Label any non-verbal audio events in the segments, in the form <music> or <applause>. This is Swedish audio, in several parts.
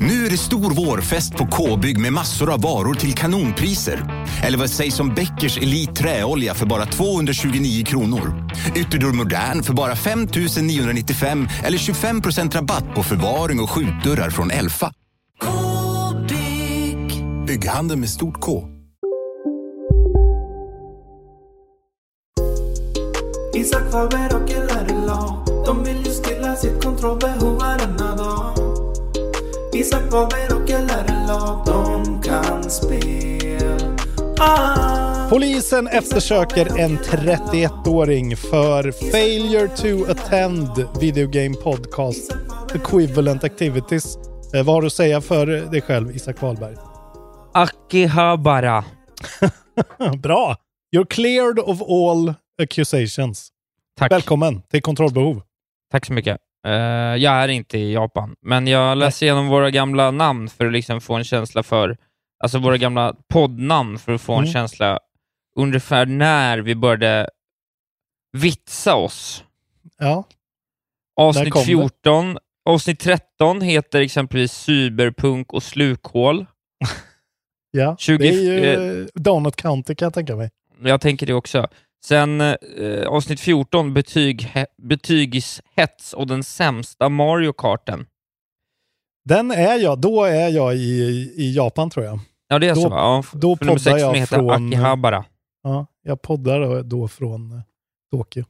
Nu är det stor vårfest på K-bygg med massor av varor till kanonpriser. Eller vad sägs om Bäckers Elite Träolja för bara 229 kronor? Ytterdörr Modern för bara 5 995 eller 25% rabatt på förvaring och skjutdörrar från Elfa. K-bygg. Bygghandeln med stort K. Isak Faber och LRLA De vill ju stilla sitt kontrollbehov varenda dag Isak Faber och LRLA De kan spel ah. Polisen eftersöker en 31-åring för failure to attend video game podcast equivalent activities. Eh, vad har du att säga för dig själv, Isak Wahlberg? Akihabara. <laughs> Bra! You're cleared of all accusations. Tack. Välkommen till Kontrollbehov. Tack så mycket. Eh, jag är inte i Japan, men jag läser igenom våra gamla namn för att liksom få en känsla för, alltså våra gamla poddnamn för att få en Mm. känsla ungefär när vi började vitsa oss. Ja, Avsnitt kom det. 14, avsnitt 13 heter exempelvis Cyberpunk och slukhål. <laughs> ja. 20 det är ju Donut County kan jag tänka mig. Jag tänker det också. Sen eh, avsnitt 14, betyg, he, betygshets och den sämsta Mario Karten. Den är jag, då är jag i, i Japan tror jag. Ja, det är Då- så. Ja, då poddar sex jag heter från- Akihabara. Ja, jag poddar då- från eh, Tokyo.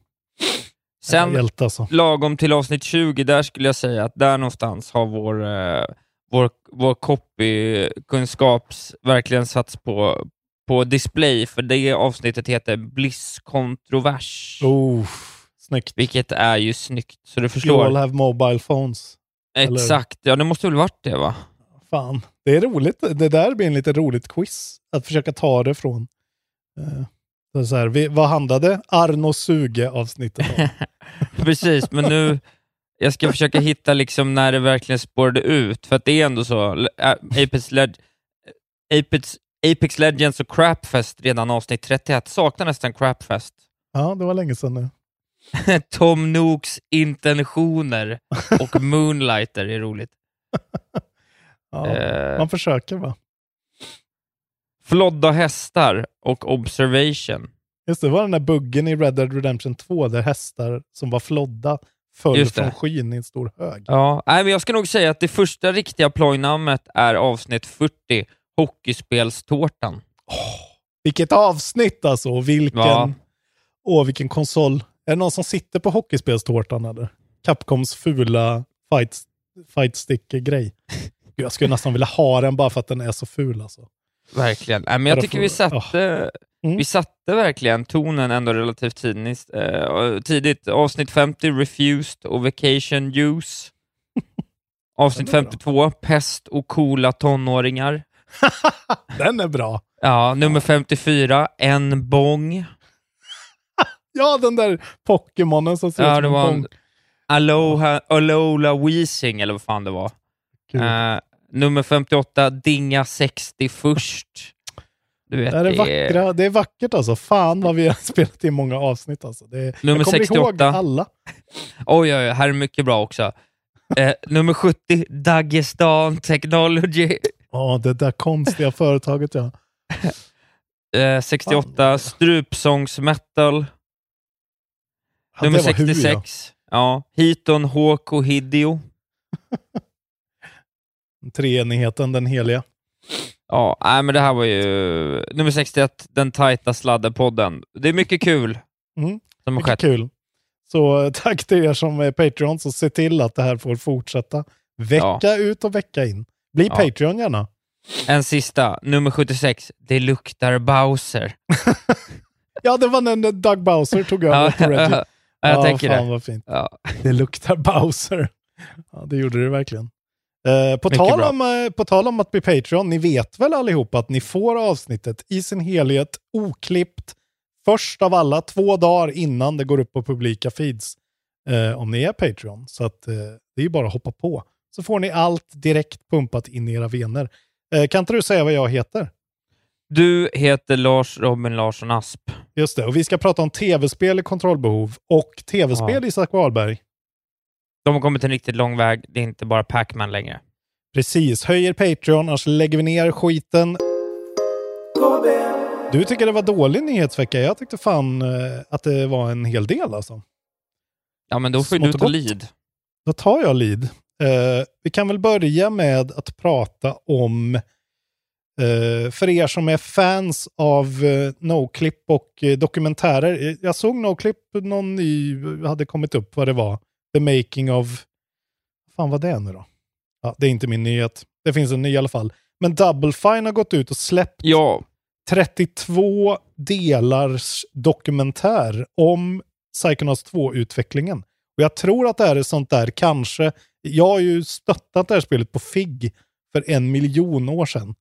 Sen Hjälte alltså. lagom till avsnitt 20, där skulle jag säga att där någonstans har vår, eh, vår, vår copykunskaps verkligen satts på, på display, för det avsnittet heter Bliss kontrovers, Oh, snyggt. vilket är ju snyggt, så du You all förstår. have mobile phones. eller- Exakt, ja det måste väl varit det va? Fan, det är roligt. Det där blir en lite roligt quiz. Att försöka ta det från... Eh, så här, vi, vad handlade Arno Suge-avsnittet om? <laughs> Precis, men nu jag ska försöka hitta liksom när det verkligen spårade ut, för att det är ändå så. Apex, Leg- Apex, Apex Legends och Crapfest redan avsnitt 31 saknar nästan Crapfest. ja, det var länge sedan nu. <laughs> Tom Nooks intentioner och <laughs> Moonlighter är roligt. <laughs> Ja, Eh. Man försöker va? Flodda hästar och Observation. Just det, var den där buggen i Red Dead Redemption 2 där hästar som var flodda föll från skyn i en stor hög. Ja, nej, men jag ska nog säga att det första riktiga plojnamnet är avsnitt 40, Hockeyspelstårtan. Vilket avsnitt alltså! Vilken, Ja. åh, vilken konsol. Är det någon som sitter på hockeyspelstårtan eller? Capcoms fula fight, fight stick-grej. <laughs> Gud, Jag skulle nästan vilja ha den bara för att den är så ful alltså. Verkligen. Nej, men jag tycker vi satte, Mm. vi satte verkligen tonen ändå relativt tidigt. Eh, tidigt. Avsnitt 50, Refused och Vacation Use. <laughs> Avsnitt 52, Pest och coola tonåringar. <laughs> Den är bra. Ja, nummer 54, En bong. <laughs> Ja, den där Pokémonen som ser ut Ja, som det en var bång. Aloha, Alola Weezing, eller vad fan det var. Eh, nummer 58, Dinga 60 först. Du vet, Det är, det, vackra, det är vackert alltså. Fan vad vi har <laughs> spelat in många avsnitt alltså. Det Nummer jag kommer 68. ihåg alla. Oj, oj, oj, här är mycket bra också. Eh, nummer 70, Dagestan Technology. Ja, det där konstiga företaget ja. <laughs> Eh, 68, Strupsångsmetal. Ja, nummer det var hur, 66, ja. Hiton Hoko Hideo. <laughs> Treenigheten, den heliga. Ja, nej, men det här var ju... Nummer 61, Den tajta sladdepodden. Det är mycket kul Mm, som Mycket skett. kul. Så tack till er som är Patreons och se till att det här får fortsätta vecka Ja. ut och vecka in. Bli Ja. Patreon gärna. En sista, nummer 76. Det luktar Bowser. <laughs> Ja, det var när Doug Bowser tog över Ja, Reggie. <laughs> jag Ja, tänker fan det. vad fint. Ja. Det luktar Bowser. Ja, det gjorde det verkligen. Eh, på, Mycket tal bra. om, eh, på tal om att bli Patreon, ni vet väl allihop att ni får avsnittet i sin helhet, oklippt, först av alla, två dagar innan det går upp på publika feeds. Eh, om ni är Patreon. Så att eh, det är ju bara att hoppa på. Så får ni allt direkt pumpat in i era vener. Eh, kan inte du säga vad jag heter? Du heter Lars Robin Larsson Asp. Just det, och vi ska prata om tv-spel i kontrollbehov och tv-spel Isak Wahlberg. De har kommit en riktigt lång väg. Det är inte bara Pac-Man längre. Precis, höjer Patreon, annars lägger vi ner skiten. Du tycker det var dålig nyhetsvecka. Jag tyckte fan eh, att det var en hel del alltså. Ja, men då får Smått du ta lead. Då tar jag lead. Eh, vi kan väl börja med att prata om, eh, för er som är fans av eh, Noclip och eh, dokumentärer. Jag såg Noclip, någon ny hade kommit upp vad det var. The making of, vad fan var det nu då? Ja, det är inte min nyhet. Det finns en ny i alla fall. Men Double Fine har gått ut och släppt Ja, 32 delars dokumentär om Psychonauts 2-utvecklingen. Och jag tror att det här är sånt där, kanske, jag har ju stöttat det här spelet på FIG för en miljon år sedan.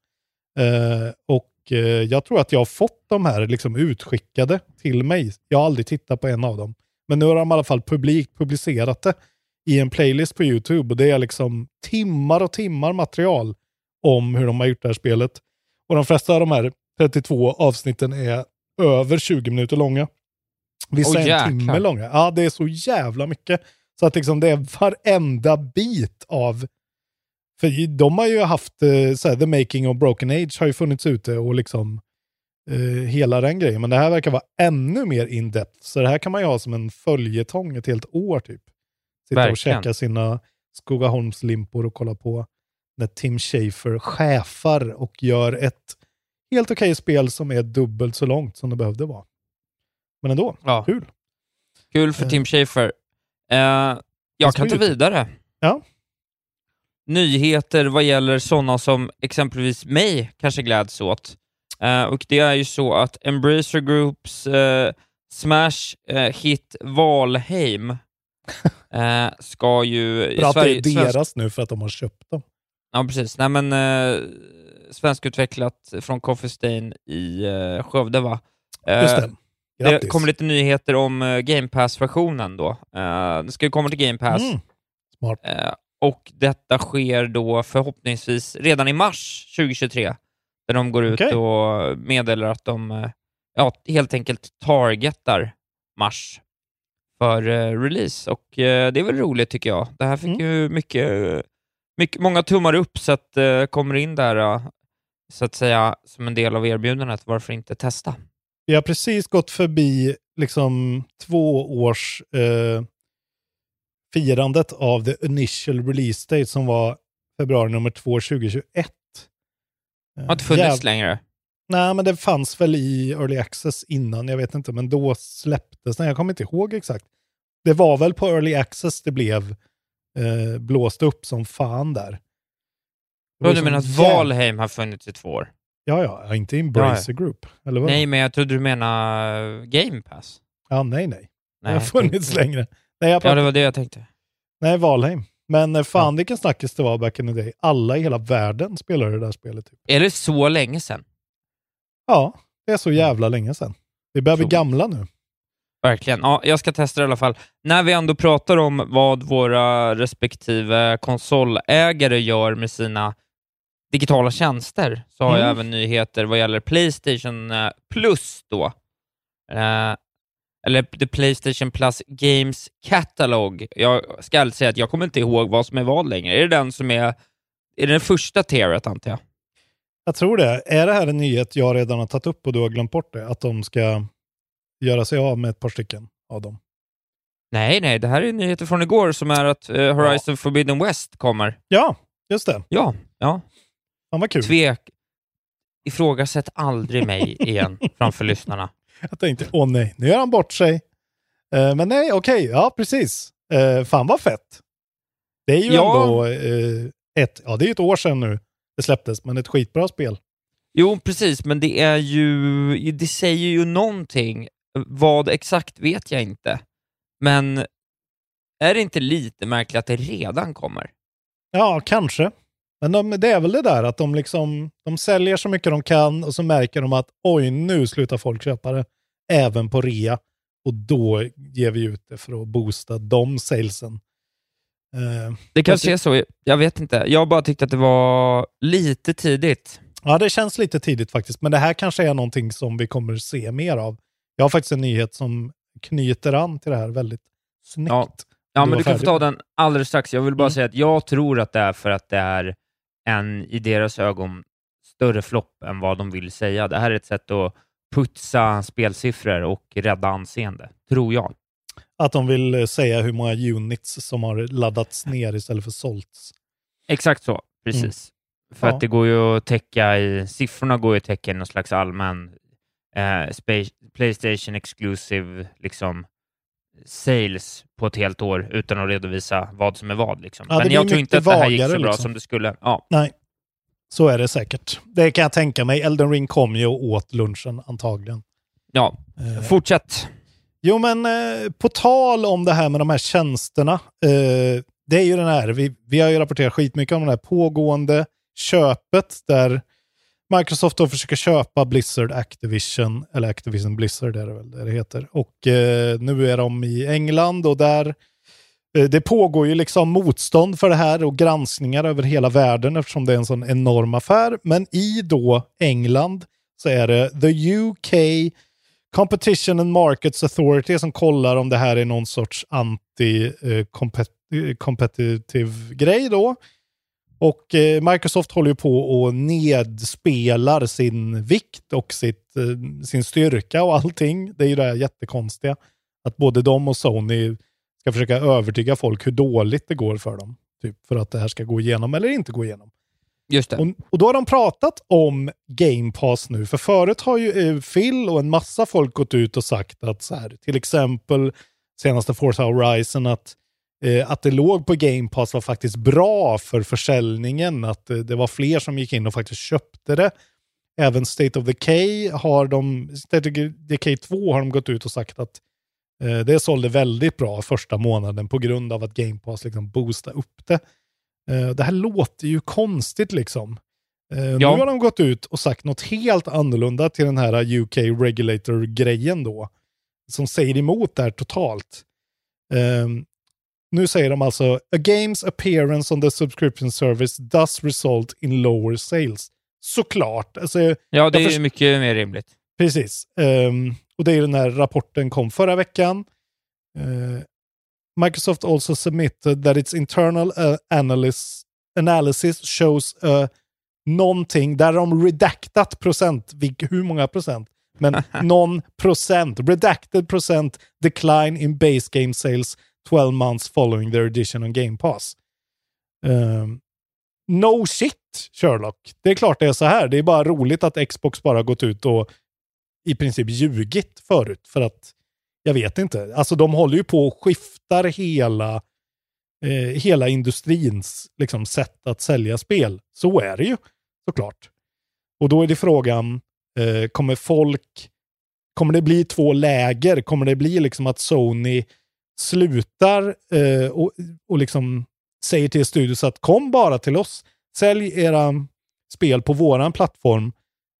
Eh, och eh, jag tror att jag har fått de här liksom utskickade till mig. Jag har aldrig tittat på en av dem. Men nu har de i alla fall publikt publicerat det i en playlist på YouTube. Och det är liksom timmar och timmar material om hur de har gjort det här spelet. Och de flesta av de här 32 avsnitten är över 20 minuter långa. Vissa Åh, är en timme långa. Ja, det är så jävla mycket. Så att liksom det är varenda bit av... För de har ju haft, eh, så här, The Making of Broken Age har ju funnits ute och liksom eh, hela den grejen. Men det här verkar vara ännu mer in-depth. Så det här kan man ju ha som en följetong ett helt år typ. Sitta och Verkligen. käka sina Skogaholmslimpor och kolla på när Tim Schafer chefar och gör ett helt okej spel som är dubbelt så långt som det behövde vara. Men ändå, Ja. kul. kul för Eh. Tim Schafer. Eh, jag kan ta vidare. Ja. Nyheter vad gäller sådana som exempelvis mig kanske gläds åt. Eh, och det är ju så att Embracer Groups eh, Smash eh, hit Valheim <laughs> eh, ska ju... i Bra att det är Sverige- svensk- deras nu för att de har köpt dem. Ja, precis. Nej, men eh, svenskutvecklat från Coffee Stain i eh, Skövde, va? Just det. Det kommer lite nyheter om eh, Game Pass-versionen då. Eh, det ska ju komma till Game Pass. Mm. Smart. Eh, och detta sker då förhoppningsvis redan i mars 2023, där de går ut Okej. och meddelar att de ja, helt enkelt targetar mars för release. Och det är väl roligt tycker jag. Det här fick Mm. ju mycket, mycket, många tummar upp så att det kommer in där så att säga som en del av erbjudandet. Varför inte testa? Vi har precis gått förbi liksom två års eh, firandet av the initial release date som var februari nummer 2 2021. Det har inte funnits Jäv- längre. Nej, men det fanns väl i early access innan, jag vet inte, men då släpptes den. Jag kommer inte ihåg exakt. Det var väl på early access det blev eh, blåst upp som fan där. Du menar att Valheim har funnits i två år? Ja, ja, inte Embracer Group. Eller vad? Nej, men jag trodde du menade Game Pass. Ja, nej, nej. Det Nej, har funnits längre. Nej, jag Ja, pratar det var det jag tänkte. Nej, Valheim. Men eh, fan vilken snackis det var back in the day. Alla i hela världen spelade det där spelet. Typ. Är det så länge sedan? Ja, det är så jävla länge sedan. Vi börjar bli gamla nu. Verkligen. Ja, jag ska testa det i alla fall. När vi ändå pratar om vad våra respektive konsolägare gör med sina digitala tjänster, så har jag Mm. även nyheter vad gäller Playstation eh, Plus då. Eh, eller The Playstation Plus Games Catalog. Jag ska säga att jag kommer inte ihåg vad som är vad längre. Är det den som är... Är det den första tieret, antar jag? Jag tror det. Är det här en nyhet jag redan har tagit upp och du har glömt bort det? Att de ska göra sig av med ett par stycken av dem. Nej, nej, det här är nyheter från igår som är att eh, Horizon Forbidden West kommer. Ja, just det. Ja, ja. Fan vad kul. Tvek. Ifrågasätt aldrig mig <laughs> igen framför lyssnarna. Jag tänkte, åh nej, nu gör han bort sig. Eh, men nej, okej, ja precis. Eh, fan vad fett. Det är ju Ja. ändå eh, ett, ja det är ju ett år sedan nu det släpptes, men ett skitbra spel. Jo, precis, men det är ju... Det säger ju någonting. Vad exakt vet jag inte. Men är det inte lite märkligt att det redan kommer? Ja, kanske. Men de, det är väl det där att de liksom, de säljer så mycket de kan och så märker de att oj, nu slutar folk köpa det. Även på rea. Och då ger vi ut det för att boosta de salesen. Eh, Det kanske är så, jag vet inte. Jag bara tyckte att det var lite tidigt. Ja, det känns lite tidigt faktiskt, men det här kanske är någonting som vi kommer se mer av. Jag har faktiskt en nyhet som knyter an till det här väldigt snyggt. Ja. Ja, men du kan få ta den alldeles strax. Jag vill bara Mm. säga att jag tror att det är för att det är en, i deras ögon, större flopp än vad de vill säga. Det här är ett sätt att putsa spelsiffror och rädda anseende, tror jag. Att de vill eh, säga hur många units som har laddats ner istället för sålts. Exakt så, precis. För Mm. Ja. att det går ju att täcka i, siffrorna går ju att täcka i någon slags allmän eh, Playstation exclusive liksom sales på ett helt år utan att redovisa vad som är vad. Liksom. Ja, Men jag tror inte att det här gick så bra liksom. som det skulle. Ja. Nej, så är det säkert. Det kan jag tänka mig. Elden Ring kom ju och åt lunchen antagligen. ja. Eh, Fortsätt. Jo, men eh, på tal om det här med de här tjänsterna. Eh, det är ju den här, vi, vi har ju rapporterat skitmycket om det här pågående köpet där Microsoft då försöker köpa Blizzard Activision, eller Activision Blizzard är det väl det det heter. Och eh, nu är de i England och där eh, det pågår ju liksom motstånd för det här och granskningar över hela världen eftersom det är en sån enorm affär. Men i då England så är det the UK Competition and Markets Authority som kollar om det här är någon sorts anti-competitive eh, eh, grej då. Och eh, Microsoft håller ju på och nedspelar sin vikt och sitt, eh, sin styrka och allting. Det är ju det här jättekonstiga. Att både de och Sony ska försöka övertyga folk hur dåligt det går för dem. Typ för att det här ska gå igenom eller inte gå igenom. Just det. Och, och då har de pratat om Game Pass nu, för förut har ju eh, Phil och en massa folk gått ut och sagt att så här, till exempel senaste Forza Horizon, att, eh, att det låg på Game Pass var faktiskt bra för försäljningen, att eh, det var fler som gick in och faktiskt köpte det. Även State of Decay har de, State of Decay 2 har de gått ut och sagt att eh, det sålde väldigt bra första månaden på grund av att Game Pass liksom boostade upp det. Eh, det här låter ju konstigt liksom. Nu Ja. har de gått ut och sagt något helt annorlunda till den här UK Regulator-grejen då. Som säger emot det här totalt. Eh, nu säger de alltså, a game's appearance on the subscription service does result in lower sales. Såklart. Alltså, Ja, det är ju mycket mer rimligt. Precis. Ehm, och det är den här rapporten kom förra veckan. Eh, Microsoft also submitted that its internal uh, analysis, analysis shows uh, någonting där de redactat procent, hur många procent? Men <laughs> någon procent, redacted procent decline in base game sales 12 months following their edition on Game Pass. Um, no shit, Sherlock. Det är klart det är så här. Det är bara roligt att Xbox bara gått ut och i princip ljugit förut. För att, jag vet inte. Alltså de håller ju på och skiftar hela, eh, hela industrins liksom, sätt att sälja spel. Så är det ju såklart. Och då är det frågan, eh, kommer folk, kommer det bli två läger? Kommer det bli liksom att Sony slutar eh, och, och liksom säger till studios att kom bara till oss, sälj era spel på våran plattform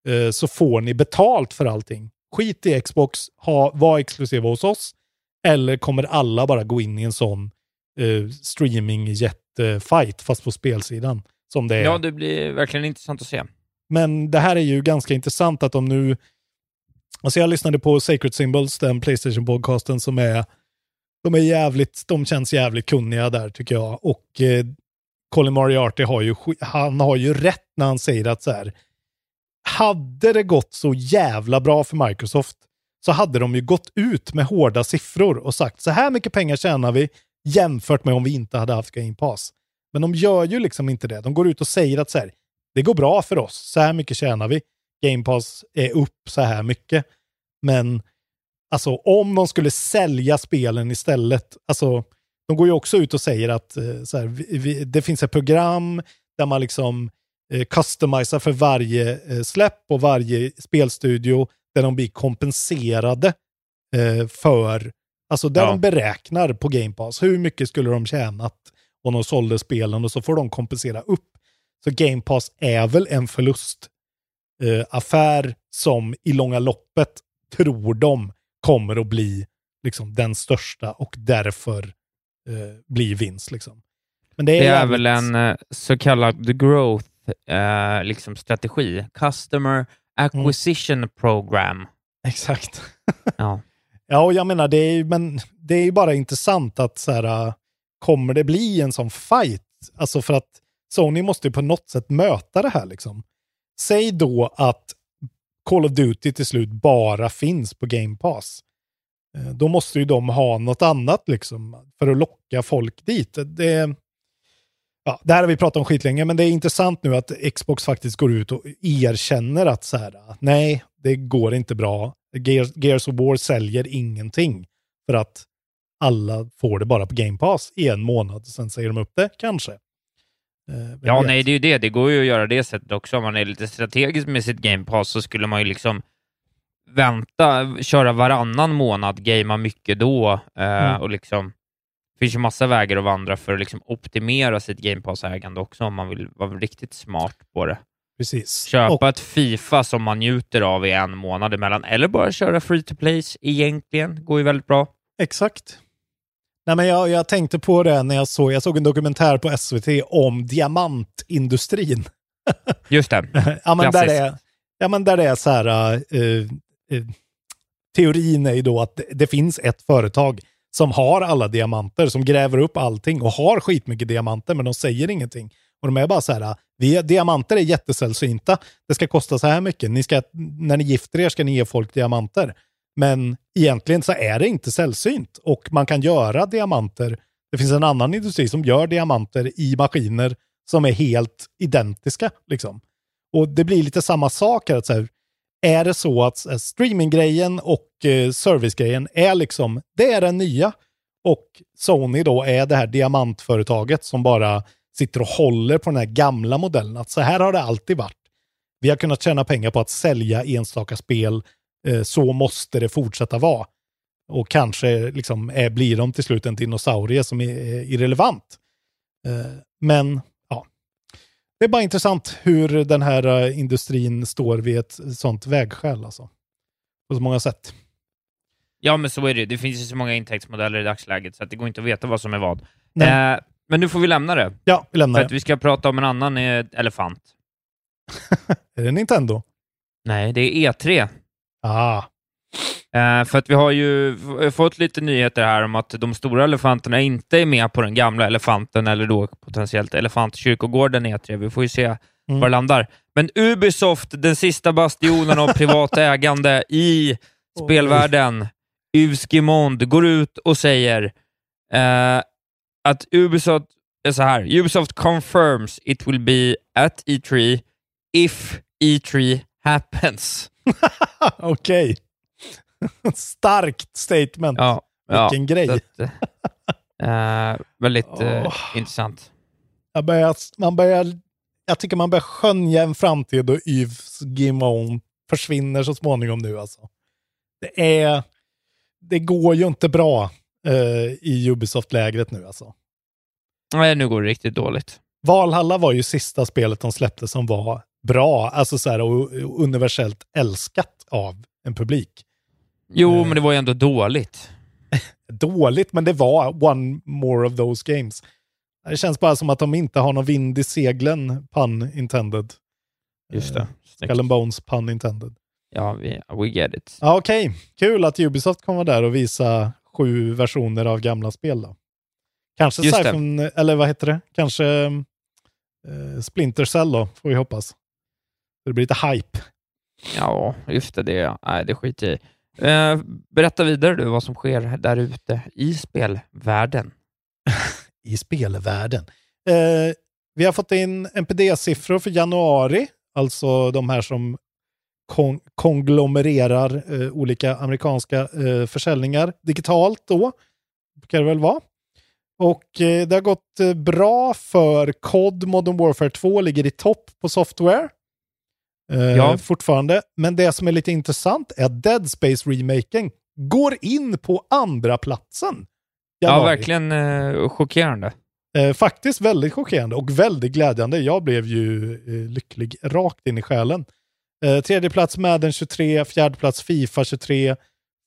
eh, så får ni betalt för allting. Skit i Xbox, ha, var exklusiva hos oss. Eller kommer alla bara gå in i en sån eh, streaming fight fast på spelsidan? Som det är. Ja, det blir verkligen intressant att se. Men det här är ju ganska intressant att de nu... Alltså jag lyssnade på Sacred Symbols, den Playstation-podcasten som är... De är jävligt, de känns jävligt kunniga där tycker jag. Och eh, Colin Moriarty har ju, han har ju rätt när han säger att så här, hade det gått så jävla bra för Microsoft så hade de ju gått ut med hårda siffror och sagt så här mycket pengar tjänar vi jämfört med om vi inte hade haft Game Pass. Men de gör ju liksom inte det. De går ut och säger att så här, det går bra för oss, så här mycket tjänar vi. Game Pass är upp så här mycket. Men Alltså om de skulle sälja spelen istället. Alltså, de går ju också ut och säger att eh, så här, vi, vi, det finns ett program där man liksom eh, customisar för varje eh, släpp och varje spelstudio där de blir kompenserade eh, för, alltså där Ja. de beräknar på Game Pass, hur mycket skulle de tjänat om de sålde spelen och så får de kompensera upp. Så Game Pass är väl en förlust eh, som i långa loppet tror de kommer att bli liksom, den största och därför eh, blir vinst. Liksom. Men det är, Det är jävligt- väl en eh, så kallad growth eh, liksom strategi. Customer acquisition program. Exakt. <laughs> Ja. Ja, och jag menar, det är, men det är ju bara intressant att så här, äh, kommer det bli en sån fight? Alltså för att Sony måste ju på något sätt möta det här liksom. Säg då att Call of Duty till slut bara finns på Game Pass. Eh, då måste ju de ha något annat liksom för att locka folk dit. Det, ja, det här har vi pratat om skitlänge, men det är intressant nu att Xbox faktiskt går ut och erkänner att så här, nej, det går inte bra. Gears, Gears of War säljer ingenting för att alla får det bara på Game Pass i en månad. Sen säger de upp det, kanske. Eh, Ja, nej, det är ju det. Det går ju att göra det sättet också. Om man är lite strategisk med sitt Game Pass så skulle man ju liksom vänta, köra varannan månad, gamea mycket då eh, Mm. och liksom det finns ju massa vägar att vandra för att liksom optimera sitt Game Pass-ägande också om man vill vara riktigt smart på det. Precis. Köpa Och- ett Fifa som man njuter av i en månad emellan, eller bara köra free to plays egentligen. Går ju väldigt bra. Exakt. Nej, men jag, jag tänkte på det när jag såg, jag såg en dokumentär på SVT om diamantindustrin. <laughs> Just det. ja, men där Klassiskt. det är, ja, men där det är så här, eh, eh, teorin är ju då att det, det finns ett företag som har alla diamanter, som gräver upp allting och har skitmycket diamanter, men de säger ingenting. Och de är bara så här, vi, diamanter är jättesällsynta, det ska kosta så här mycket, ni ska, när ni gifter er ska ni ge folk diamanter. Men egentligen så är det inte sällsynt och man kan göra diamanter. Det finns en annan industri som gör diamanter i maskiner som är helt identiska. Liksom. Och det blir lite samma sak här. Att så här är det så att eh, streaminggrejen och eh, servicegrejen är liksom, det är den nya. Och Sony då är det här diamantföretaget som bara sitter och håller på den här gamla modellen. Att så här har det alltid varit. Vi har kunnat tjäna pengar på att sälja enstaka spel. Eh, så måste det fortsätta vara. Och kanske liksom är, blir de till slut en dinosaurie som är eh, irrelevant. Eh, men ja, det är bara intressant hur den här eh, industrin står vid ett sånt vägskäl. Alltså. På så många sätt. Ja, men så är det. Det finns ju så många intäktsmodeller i dagsläget, så att det går inte att veta vad som är vad. Eh, men nu får vi lämna det, Ja, vi lämnar för att det. vi ska prata om en annan eh, elefant. <laughs> Är det Nintendo? Nej, det är E3. Ah, Eh, för att vi har ju fått lite nyheter här om att de stora elefanterna inte är med på den gamla elefanten, eller då potentiellt elefantkyrkogården E3. Vi får ju se Mm. var det landar. Men Ubisoft, den sista bastionen av <laughs> privat ägande i spelvärlden, Uskimond, går ut och säger eh, att Ubisoft är så här. Ubisoft confirms it will be at E3 if E3 happens. <laughs> okej. Starkt statement. Ja, Vilken ja, grej. så Att, eh, väldigt eh, Åh. intressant. Börjar, man börjar, jag tycker man börjar skönja en framtid då Yves Gimon försvinner så småningom nu alltså. Det är, det går ju inte bra eh, i Ubisoft-lägret nu alltså. Nej, nu går det riktigt dåligt. Valhalla var ju sista spelet de släppte som var bra, alltså så här, och, universellt älskat av en publik. Jo, Eh. men det var ju ändå dåligt. <laughs> Dåligt, men det var one more of those games. Det känns bara som att de inte har någon vind i seglen, pun intended. Just det. Eh, Snyggt. Skull and Bones, pun intended. Ja, vi, we get it. Ja, Okej, kul att Ubisoft kommer där och visa sju versioner av gamla spel då. Kanske Just det. Siphon, eller vad heter det? Kanske eh, Splinter Cell då, får vi hoppas. Det blir lite hype. Ja, just det. det nej, det skiter jag i. Eh, berätta vidare du vad som sker där ute i spelvärlden. <laughs> i spelvärlden. Eh, vi har fått in NPD-siffror för januari, alltså de här som kon konglomererar eh, olika amerikanska eh, försäljningar digitalt då. Kan det väl vara. Och det har gått bra för COD Modern Warfare 2, ligger i topp på software. Eh, Ja. Fortfarande. Men det som är lite intressant är att Dead Space-remaken går in på andra platsen. Ja, Januari. verkligen eh, chockerande. Eh, faktiskt väldigt chockerande och väldigt glädjande. Jag blev ju eh, lycklig rakt in i själen. Eh, tredje plats Madden 23, fjärde plats Fifa 23,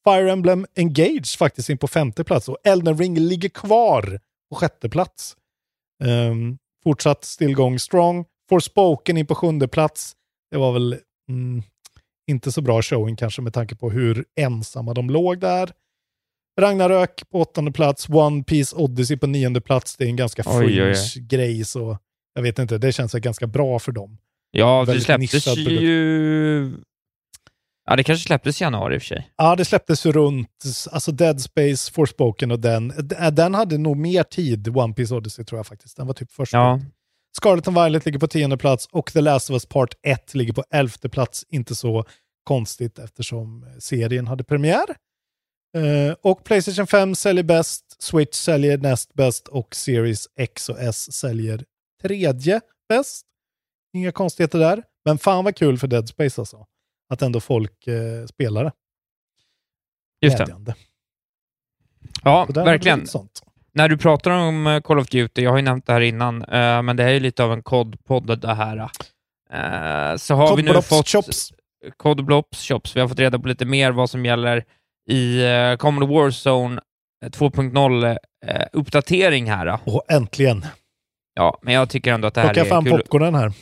Fire Emblem Engage faktiskt in på femte plats och Elden Ring ligger kvar på sjätte plats. Ehm, fortsatt stillgång strong. Forspoken in på sjunde plats. Det var väl mm, inte så bra showing kanske med tanke på hur ensamma de låg där. Ragnarök på åttonde plats, One Piece Odyssey på nionde plats. Det är en ganska Oj, oj, oj. fringe grej så jag vet inte, det känns ganska bra för dem. Ja, det släpptes ju... Ja, det kanske släpptes i januari i och för sig. Ja, det släpptes runt, alltså Dead Space, Forspoken och den. Den hade nog mer tid, One Piece Odyssey tror jag faktiskt. Den var typ första. Ja, Scarlet and Violet ligger på tionde plats och The Last of Us Part 1 ligger på elfte plats. Inte så konstigt eftersom serien hade premiär. Eh, och Playstation 5 säljer bäst, Switch säljer näst bäst och Series X och S säljer tredje bäst. Inga konstigheter där. Men fan vad kul för Dead Space alltså. Att ändå folk eh, spelar det. just det. Ja, verkligen. Sånt. När du pratar om eh, Call of Duty, jag har ju nämnt det här innan, eh, men det här är ju lite av en COD-podd det här. Eh, så har vi nu fått... chops. COD Blops Shops. Vi har fått reda på lite mer vad som gäller i Commodore Warzone eh, 2.0-uppdatering här. Och äntligen. Ja, men jag tycker ändå att det här Plocka är fram kul, popcornen här.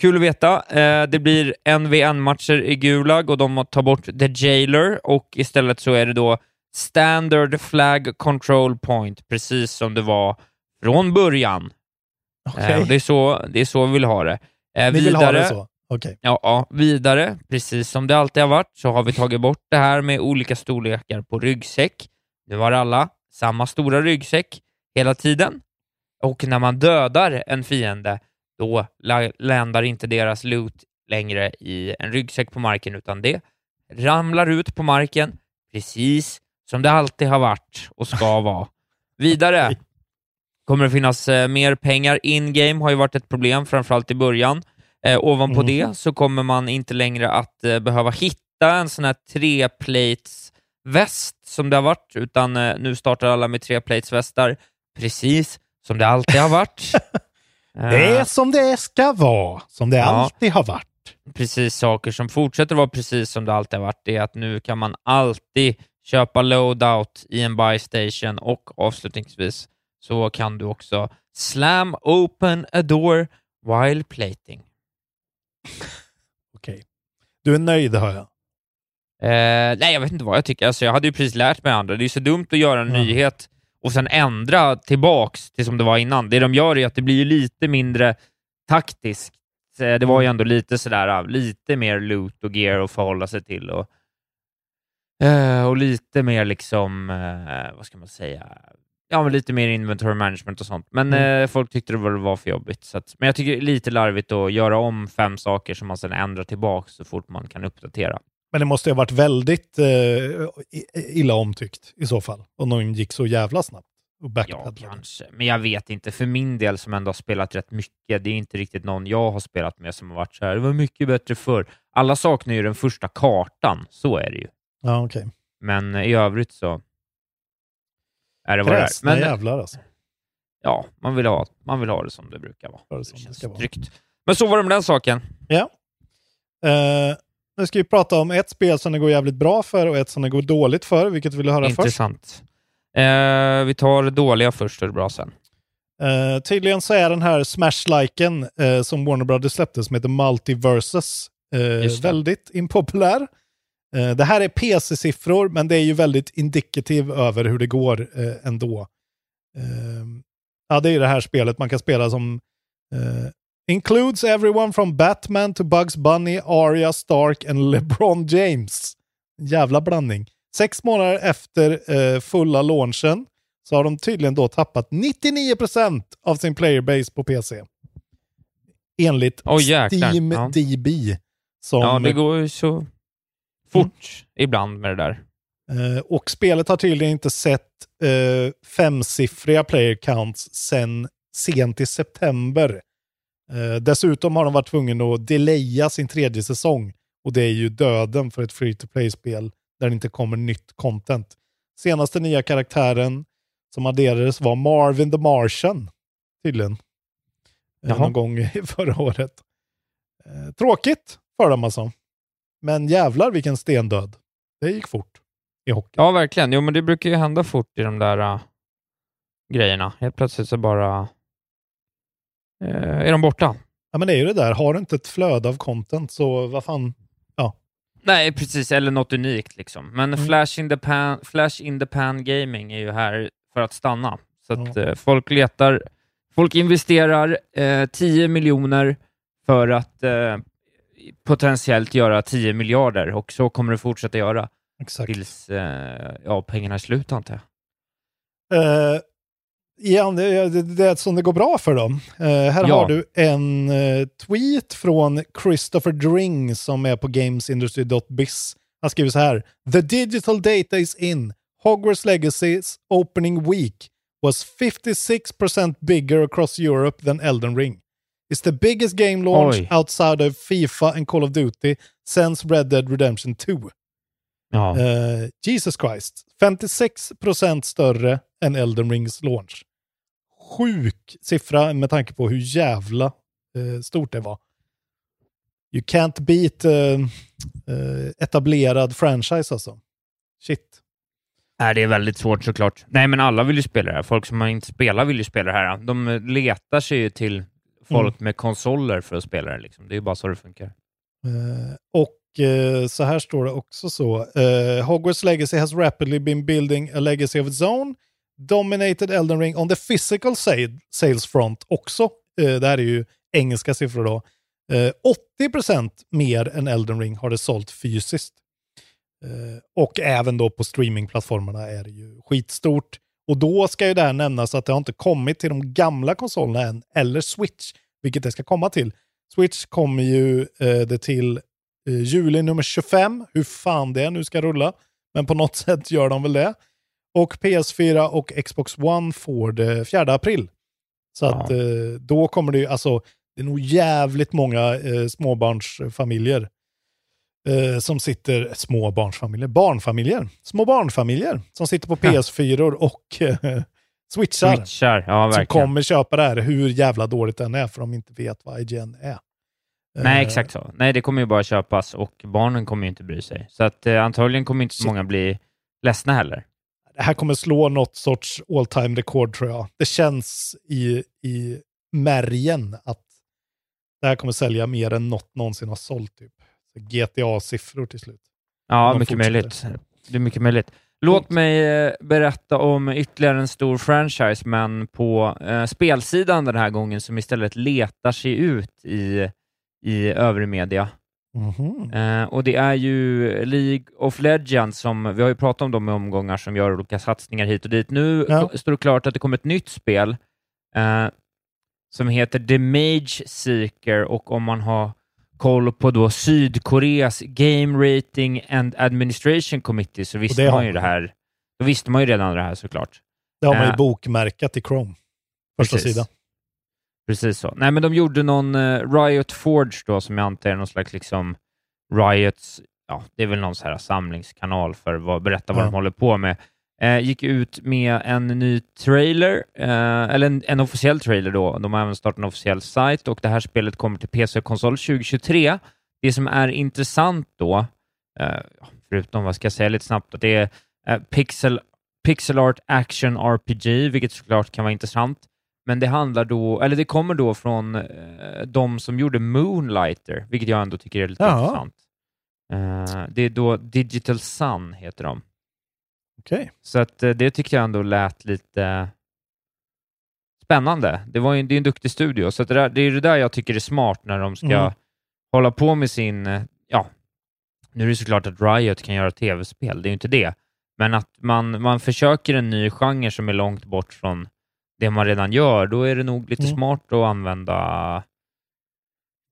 kul att veta. Det blir NVN-matcher i Gulag och de tar bort The Jailer och istället så är det då Standard Flag Control Point, precis som det var från början. Okej. Eh, det, är så, det är så vi vill ha det. Eh, Ni vill ha det så? Okej. Ja, ja, vidare, precis som det alltid har varit, så har vi tagit bort det här med olika storlekar på ryggsäck. Nu har alla samma stora ryggsäck hela tiden. Och när man dödar en fiende, då la- landar inte deras loot längre i en ryggsäck på marken, utan det ramlar ut på marken, precis som det alltid har varit och ska <laughs> vara. Vidare kommer det finnas eh, mer pengar in-game, har ju varit ett problem, framförallt i början. Eh, ovanpå Mhm. det så kommer man inte längre att eh, behöva hitta en sån här tre-plates väst som det har varit, utan eh, nu startar alla med tre-plates västar, precis som det alltid har varit. Eh, <laughs> Det är som det ska vara, som det Ja. alltid har varit. precis saker som fortsätter vara precis som det alltid har varit, det är att nu kan man alltid köpa loadout i en buy station och avslutningsvis så kan du också slam open a door while plating. <laughs> Okej. Du är nöjd hör jag. Eh, nej, jag vet inte vad jag tycker. Alltså, jag hade ju precis lärt mig andra. Det är så dumt att göra en nyhet och sen ändra tillbaks till som det var innan. Det de gör är att det blir lite mindre taktiskt. Eh, Det var ju ändå lite sådär, ah, lite mer loot och gear att förhålla sig till och, eh, och lite mer liksom, eh, vad ska man säga, ja men lite mer inventory management och sånt. Men Mm. eh, folk tyckte det var, för jobbigt. Så att, men jag tycker det är lite larvigt att göra om fem saker som man sen ändrar tillbaks så fort man kan uppdatera. Men det måste ju ha varit väldigt eh, illa omtyckt i så fall. Om någon gick så jävla snabbt. Och Ja, kanske. Men jag vet inte. För min del som ändå har spelat rätt mycket, det är inte riktigt någon jag har spelat med som har varit så här. det var mycket bättre förr. Alla saknar ju den första kartan, så är det ju. Ja, okej. Men i övrigt så är det vad det är. Men jävlar alltså. ja, man vill, ha, man vill ha det som det brukar vara. Det det känns vara. tryggt. Men så var det med den saken. Ja. Eh, nu ska vi prata om ett spel som det går jävligt bra för och ett som det går dåligt för. Vilket vill du höra först? Intressant. Eh, vi tar det dåliga först och det bra sen. Eh, tydligen så är den här Smash-liken som Warner Brothers släppte som heter Multiversus det. väldigt impopulär. Eh, det här är PC-siffror, men det är ju väldigt indikativ över hur det går eh, ändå. Eh, ja, det är det här spelet man kan spela som eh, includes everyone from Batman to Bugs Bunny, Arya Stark and LeBron James. Jävla blandning. Sex månader efter eh, fulla launchen så har de tydligen då tappat 99% av sin playerbase på PC. Enligt jäklar. Steam Ja. DB Som, Ja, det går ju så fort ibland med det där. Eh, och spelet har tydligen inte sett eh, femsiffriga player counts sen sent i september. Eh, dessutom har de varit tvungna att delaya sin tredje säsong. Och det är ju döden för ett free to play-spel där det inte kommer nytt content. Senaste nya karaktären som adderades var Marvin the Martian, tydligen. Jaha. någon gång <laughs> förra året. Tråkigt för dem alltså. Men jävlar vilken stendöd. Det gick fort i hockey. Ja, verkligen. Jo, men det brukar ju hända fort i de där uh, grejerna. Helt plötsligt så bara uh, är de borta. Ja, men det är ju det där. Har du inte ett flöde av content så vad fan. Nej, precis. Eller något unikt liksom. Men Mm. Flash, in the pan, Flash in the Pan Gaming är ju här för att stanna. Så att Ja. eh, folk letar, folk investerar eh, 10 miljoner för att eh, potentiellt göra 10 miljarder och så kommer det fortsätta göra Exakt. tills eh, ja, pengarna är slut antar jag. Uh, igen, det, det, det är som det går bra för dem. Eh, här Ja. har du en eh, tweet från Christopher Dring som är på gamesindustry.biz. Han skriver så här. The digital data is in. Hogwarts Legacy's opening week was 56% bigger across Europe than Elden Ring. It's the biggest game launch Oj. outside of FIFA and Call of Duty since Red Dead Redemption 2. Ja. Eh, Jesus Christ. 56% större än Elden Rings launch. Sjuk siffra med tanke på hur jävla eh, stort det var. You can't beat eh, etablerad franchise alltså. Shit. Nej, det är väldigt svårt såklart. Nej, men alla vill ju spela det här. Folk som inte spelar vill ju spela det här. De letar sig ju till folk med konsoler för att spela det. Liksom. Det är ju bara så det funkar. Eh, och eh, så här står det också så. Eh, Hogwarts Legacy has rapidly been building a legacy of its own. Dominated Elden Ring on the physical sa- sales front också. Det här är ju engelska siffror då. Eh, 80% mer än Elden Ring har det sålt fysiskt. Och även då på streamingplattformarna är det ju skitstort. Och då ska ju det här nämnas att det har inte kommit till de gamla konsolerna än, eller Switch, vilket det ska komma till. Switch kommer ju eh, det till eh, juli nummer 25, hur fan det nu ska rulla. Men på något <laughs> sätt gör de väl det. Och PS4 och Xbox One får det 4 april. Så att eh, då kommer det ju, alltså, det är nog jävligt många eh, småbarnsfamiljer eh, som sitter, småbarnsfamiljer, barnfamiljer, små barnfamiljer som sitter på PS4 och eh, switchar. Switchar, ja som kommer köpa det här hur jävla dåligt den är för de inte vet vad IGN är. Nej, Eh, exakt så. Nej, det kommer ju bara köpas och barnen kommer ju inte bry sig. Så att eh, antagligen kommer inte så Så- många bli ledsna heller. Det här kommer slå något sorts all time rekord tror jag. Det känns i, i märgen att det här kommer sälja mer än något någonsin har sålt. Typ. GTA-siffror till slut. Ja, mycket fortsätter. möjligt. Det är mycket möjligt. Låt mig eh, berätta om ytterligare en stor franchise, men på eh, spelsidan den här gången, som istället letar sig ut i, i övrig media. Mhm. Eh, och det är ju League of Legends, som vi har ju pratat om dem i omgångar, som gör olika satsningar hit och dit. Nu Ja. står det klart att det kommer ett nytt spel eh, som heter The Mage Seeker och om man har koll på då Sydkoreas Game Rating and Administration Committee så visste man ju det här. Då visste man ju redan det här såklart. Det har man ju Eh, bokmärkat i Chrome. Första Precis. sidan. Precis så. Nej, men de gjorde någon eh, Riot Forge då, som jag antar är någon slags liksom Riots, ja, det är väl någon så här samlingskanal för att berätta vad Ja. de håller på med. Eh, gick ut med en ny trailer, eh, eller en, en officiell trailer då. De har även startat en officiell sajt och det här spelet kommer till PC och konsol 2023. Det som är intressant då, eh, förutom vad ska jag säga lite snabbt, att det är eh, pixel, pixel art action RPG, vilket såklart kan vara intressant. Men det handlar då, eller det kommer då från eh, de som gjorde Moonlighter, vilket jag ändå tycker är lite Jaha. intressant. Eh, det är då Digital Sun, heter de. Okej. Så att eh, det tyckte jag ändå lät lite spännande. Det, var ju, det är en duktig studio, så det, där, det är det där jag tycker är smart när de ska Mm. hålla på med sin... eh, Ja, nu är det såklart att Riot kan göra tv-spel, det är ju inte det. Men att man, man försöker en ny genre som är långt bort från det man redan gör, då är det nog lite Mm. smart att använda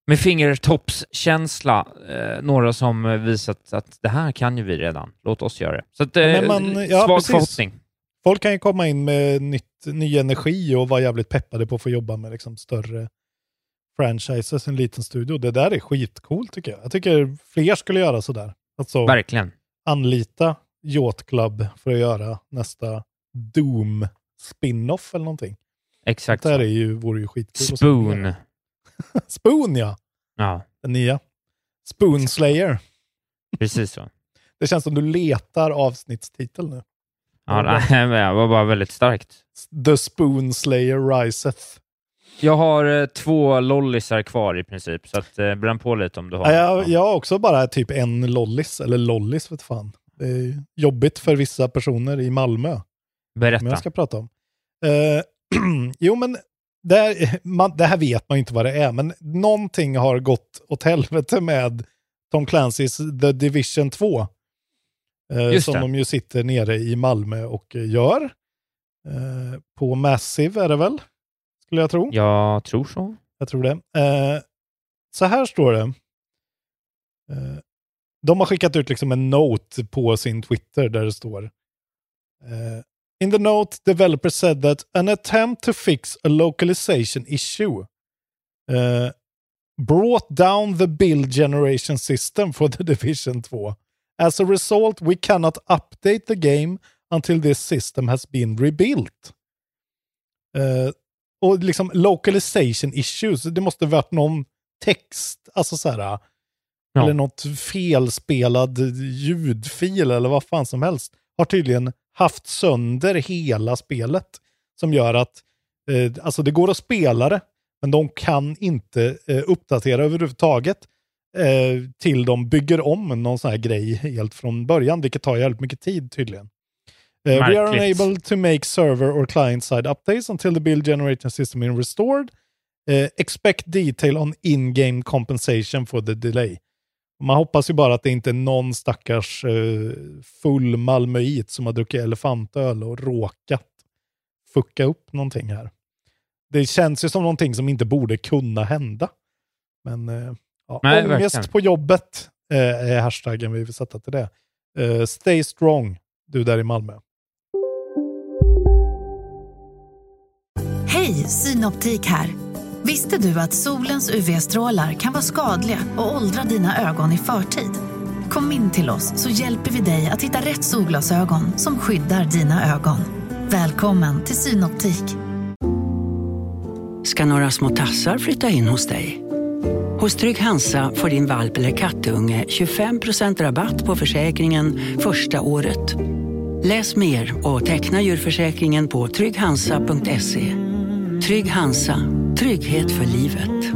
med fingertoppskänsla, eh, några som visat att det här kan ju vi redan, låt oss göra det. Så att, eh, man- ja, svag precis. förhoppning. Folk kan ju komma in med nytt, ny energi och vara jävligt peppade på att få jobba med liksom större franchises, en liten studio. Det där är skitcoolt tycker jag. Jag tycker fler skulle göra sådär. Alltså Verkligen. anlita Yacht Club för att göra nästa Doom spin-off eller någonting. Exakt Det här är ju, vore ju skitkul. Spoon. <laughs> Spoon ja, Ja, den nya. Spoon Slayer. precis så. <laughs> Det känns som du letar avsnittstitel nu. Ja, <laughs> nej, det var bara väldigt starkt. The Spoon Slayer Riseth. Jag har eh, två lollisar kvar i princip, så att, eh, bränn på lite om du har. Ja, jag, jag har också bara typ en lollis, eller lollis vet fan. Det är jobbigt för vissa personer i Malmö. Som Berätta. jag ska prata om. Eh, <clears throat> jo, men det här, man, det här vet man ju inte vad det är, men någonting har gått åt helvete med Tom Clancys The Division 2. Eh, som det. de ju sitter nere i Malmö och gör. Eh, på Massive är det väl? Skulle jag tro. Jag tror så. Jag tror det. Eh, så här står det. Eh, de har skickat ut liksom en note på sin Twitter där det står. Eh, In the note, developer said that an attempt to fix a localization issue eh, brought down the build generation system for the <laughs> Division 2. As a result, we cannot update the game until this system has been rebuilt. Eh, och liksom localization issues, det måste varit någon text, alltså så här, Ja. eller något felspelad ljudfil eller vad fan som helst, har tydligen haft sönder hela spelet. Som gör att, eh, alltså det går att spela det, men de kan inte eh, uppdatera överhuvudtaget eh, till de bygger om någon sån här grej helt från början, vilket tar jävligt mycket tid tydligen. Uh, we are unable to make server or client side updates until the build generation system is restored. Uh, expect detail on in-game compensation for the delay. Man hoppas ju bara att det inte är någon stackars uh, full malmöit som har druckit elefantöl och råkat fucka upp någonting här. Det känns ju som någonting som inte borde kunna hända. Men uh, ja, Nej, ångest verkligen. på jobbet uh, är hashtaggen vi vill sätta till det. Stay strong, du där i Malmö. Hej, Synoptik här. Visste du att solens UV-strålar kan vara skadliga och åldra dina ögon i förtid? Kom in till oss så hjälper vi dig att hitta rätt solglasögon som skyddar dina ögon. Välkommen till Synoptik. ska några små tassar flytta in hos dig. Hos Trygg Hansa får din valp eller kattunge 25% rabatt på försäkringen första året. Läs mer och teckna djurförsäkringen på trygghansa.se. Trygg Hansa, trygghet för livet.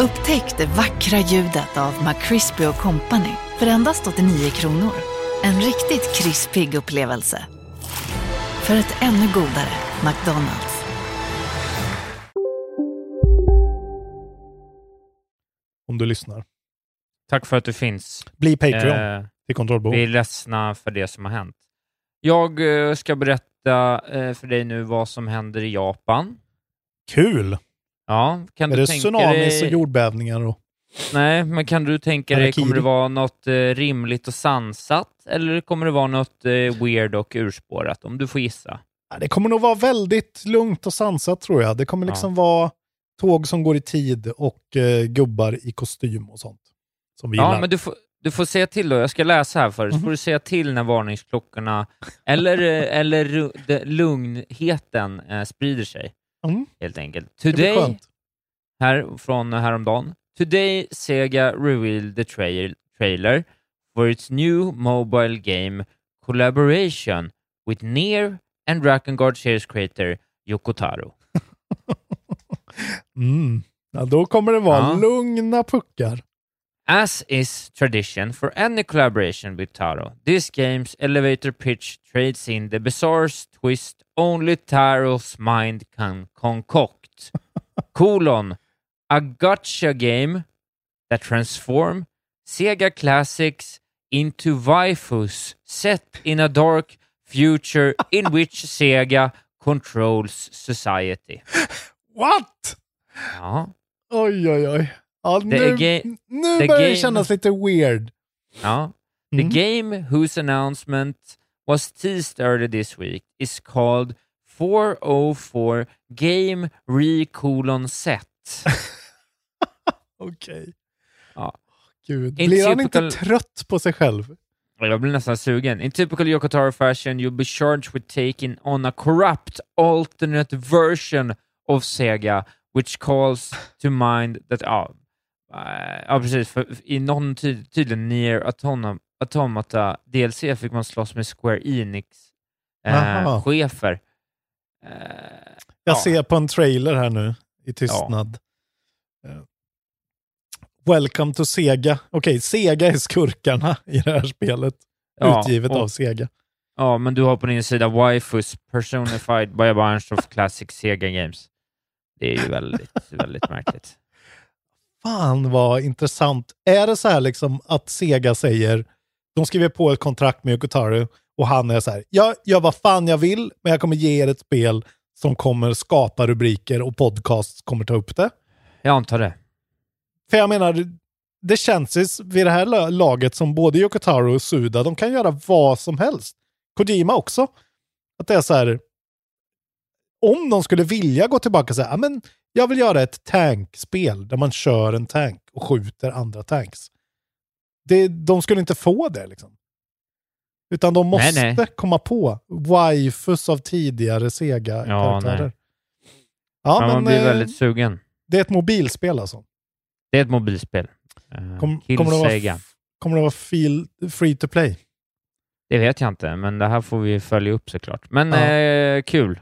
Upptäck det vackra ljudet av McCrispy Company för endast 89 kronor. En riktigt krispig upplevelse. För ett ännu godare McDonalds. Om du lyssnar. Tack för att du finns. Bli Patreon Eh, till Kontrollbehov. vi är ledsna för det som har hänt. Jag eh, ska berätta eh, för dig nu vad som händer i Japan. Kul! Ja, kan är du det tänka tsunamis dig... och jordbävningar? Och... Nej, men kan du tänka dig, kommer det vara något eh, rimligt och sansat eller kommer det vara något eh, weird och urspårat? Om du får gissa. Ja, det kommer nog vara väldigt lugnt och sansat tror jag. Det kommer liksom vara tåg som går i tid och gubbar i kostym och sånt. Som vi Ja, gillar. men du får, du får säga till då. Jag ska läsa här för dig, så får du säga till när varningsklockorna eller, eh, eller det- lugnheten eh, sprider sig. Mm. Helt enkelt. Today, här från häromdagen. Today Sega revealed the trail, trailer for its new mobile game collaboration with Nier and Drakengard series creator Yoko Taro. <laughs> Mm. Ja, då kommer det vara Ja. lugna puckar. As is tradition for any collaboration with Taro, this game's elevator pitch trades in the bizarre twist only Taro's mind can concoct. <laughs> colon, a gotcha game that transform Sega classics into waifus set in a dark future in <laughs> which Sega Controls Society. What? Ja. Oj, oj, oj. Ja, nu nu the börjar det kännas lite weird. Ja. The Mm. game whose announcement was teased earlier this week is called 404 Game Recolon Set. <laughs> Okej. Ja. Gud. Blir han inte trött på sig själv? Jag blir nästan sugen. In typical Yoko Taro fashion, you'll be charged with taking on a corrupt alternate version of Sega, which calls to mind that... Ja, ja precis. För I någon ty tydligen Nier Autom Automata DLC fick man slåss med Square. Enix-chefer. Eh, Jag ja. ser på en trailer här nu i tystnad. Eh, Welcome to Sega. Okej, Sega är skurkarna i det här spelet. Ja, Utgivet och- av Sega. Ja, men du har på din sida waifus personified by a bunch of classic Sega games. Det är ju väldigt, väldigt märkligt. Fan vad intressant. Är det så här liksom att Sega säger, de skriver på ett kontrakt med Yokotaro och han är så här, jag gör vad fan jag vill, men jag kommer ge er ett spel som kommer skapa rubriker och podcasts kommer ta upp det. Jag antar det. För jag menar, det känns vid det här la- laget som både Yokotaro och Suda, de kan göra vad som helst. Kojima också. Att det är så här, om de skulle vilja gå tillbaka och säga, "Ja, men jag vill göra ett tankspel där man kör en tank och skjuter andra tanks. Det, de skulle inte få det liksom. Utan de Nej, måste nej. komma på waifus av tidigare Sega-karaktärer. nej. Ja, Men man blir eh, väldigt sugen. det är ett mobilspel alltså. Det är ett mobilspel. Uh, Kom, kommer, det vara, kommer det vara feel, free to play? Det vet jag inte, men det här får vi följa upp såklart. Men Ja. eh, kul.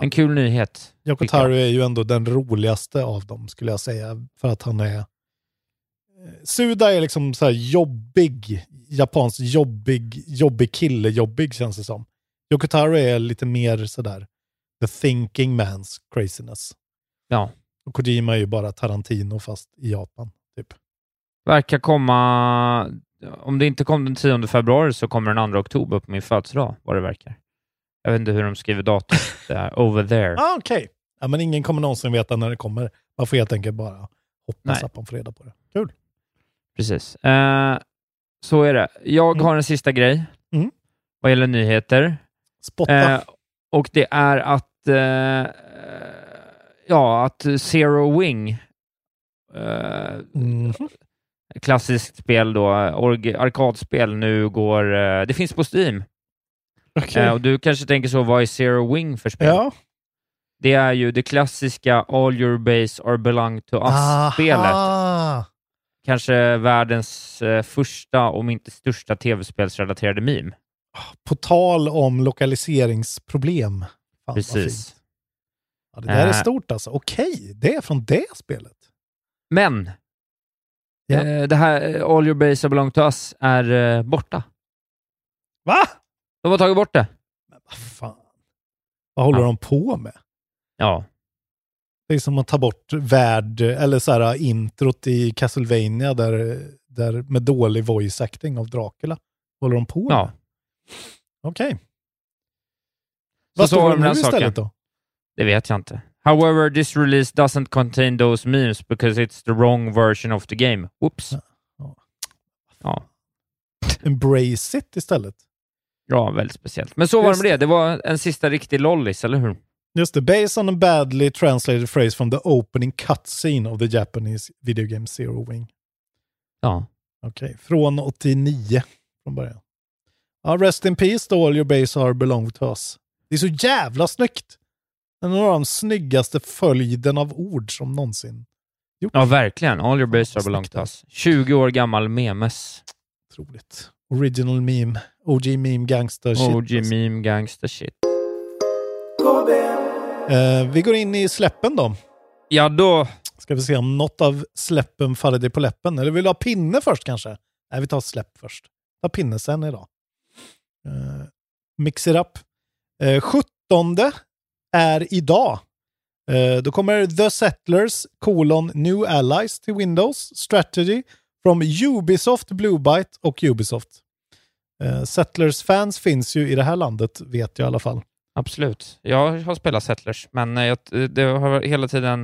En kul nyhet. Yoko tycker jag. Taro är ju ändå den roligaste av dem skulle jag säga. För att han är... Suda är liksom så här jobbig, japansk jobbig, jobbig kille, jobbig känns det som. Yoko Taro är lite mer sådär the thinking man's craziness. Ja. Och Kojima är ju bara Tarantino fast i Japan. Typ. Verkar komma... Om det inte kom den 10 februari så kommer den 2 oktober på min födelsedag, vad det verkar. Jag vet inte hur de skriver datum. <laughs> Over there. Ah, Okej. Ja, men ingen kommer någonsin veta när det kommer. Man får helt enkelt bara hoppas Nej. att man får reda på det. Kul. Precis. Eh, så är det. Jag har en sista grej Mm. vad gäller nyheter. Spotta. Eh, och det är att eh, ja, att Zero Wing Mhm. klassiskt spel då, arkadspel nu går, eh, det finns på Steam. Okej. Eh, och du kanske tänker så, vad är Zero Wing för spel? Ja. Det är ju det klassiska All Your Base Are Belong To Us-spelet. Kanske världens eh, första, om inte största, tv-spelsrelaterade meme. På tal om lokaliseringsproblem. Fan, Precis. Ja, det där är Eh. stort alltså. Okej, det är från det spelet. Men, Ja. eh, det här eh, All Your Base Are Belong To Us är eh, borta. Va? De har tagit bort det. Vad fan. Vad håller Ja. de på med? Ja. Det är som att ta bort värld, eller så här introt i Castlevania där, där med dålig voice acting av Dracula. Vad håller de på med? Ja. Okej. Så Vad så står det nu den saken. istället då? Det vet jag inte. However, this release doesn't contain those memes because it's the wrong version of the game. Whoops. Ja. Ja, Embrace it istället. Ja väldigt speciellt. Men så var det med det. Det var en sista riktig lollis, eller hur? Just det, based on a badly translated phrase from the opening cutscene of the Japanese video game Zero Wing. Ja. Okej, från 89 från början. Ja, rest in peace då, all your base are belong to us. Det är så jävla snyggt! En av de snyggaste följden av ord som någonsin gjorts. Ja, verkligen. All your base are belong to us. 20 år gammal memes. Otroligt. Original meme. OG meme gangster shit. OG meme gangster shit. Eh, vi går in i släppen då. Ja, då... Ska vi se om något av släppen faller dig på läppen. Eller vill du ha pinne först kanske? Nej, vi tar släpp först. Ta pinne sen idag. Uh, mix it up. Uh, 17 är idag. Eh, då kommer The Settlers, colon, New Allies till Windows, Strategy from Ubisoft, Bluebyte och Ubisoft. Eh, Settlers-fans finns ju i det här landet, vet jag i alla fall. Absolut. Jag har spelat Settlers, men eh, jag, det har hela tiden...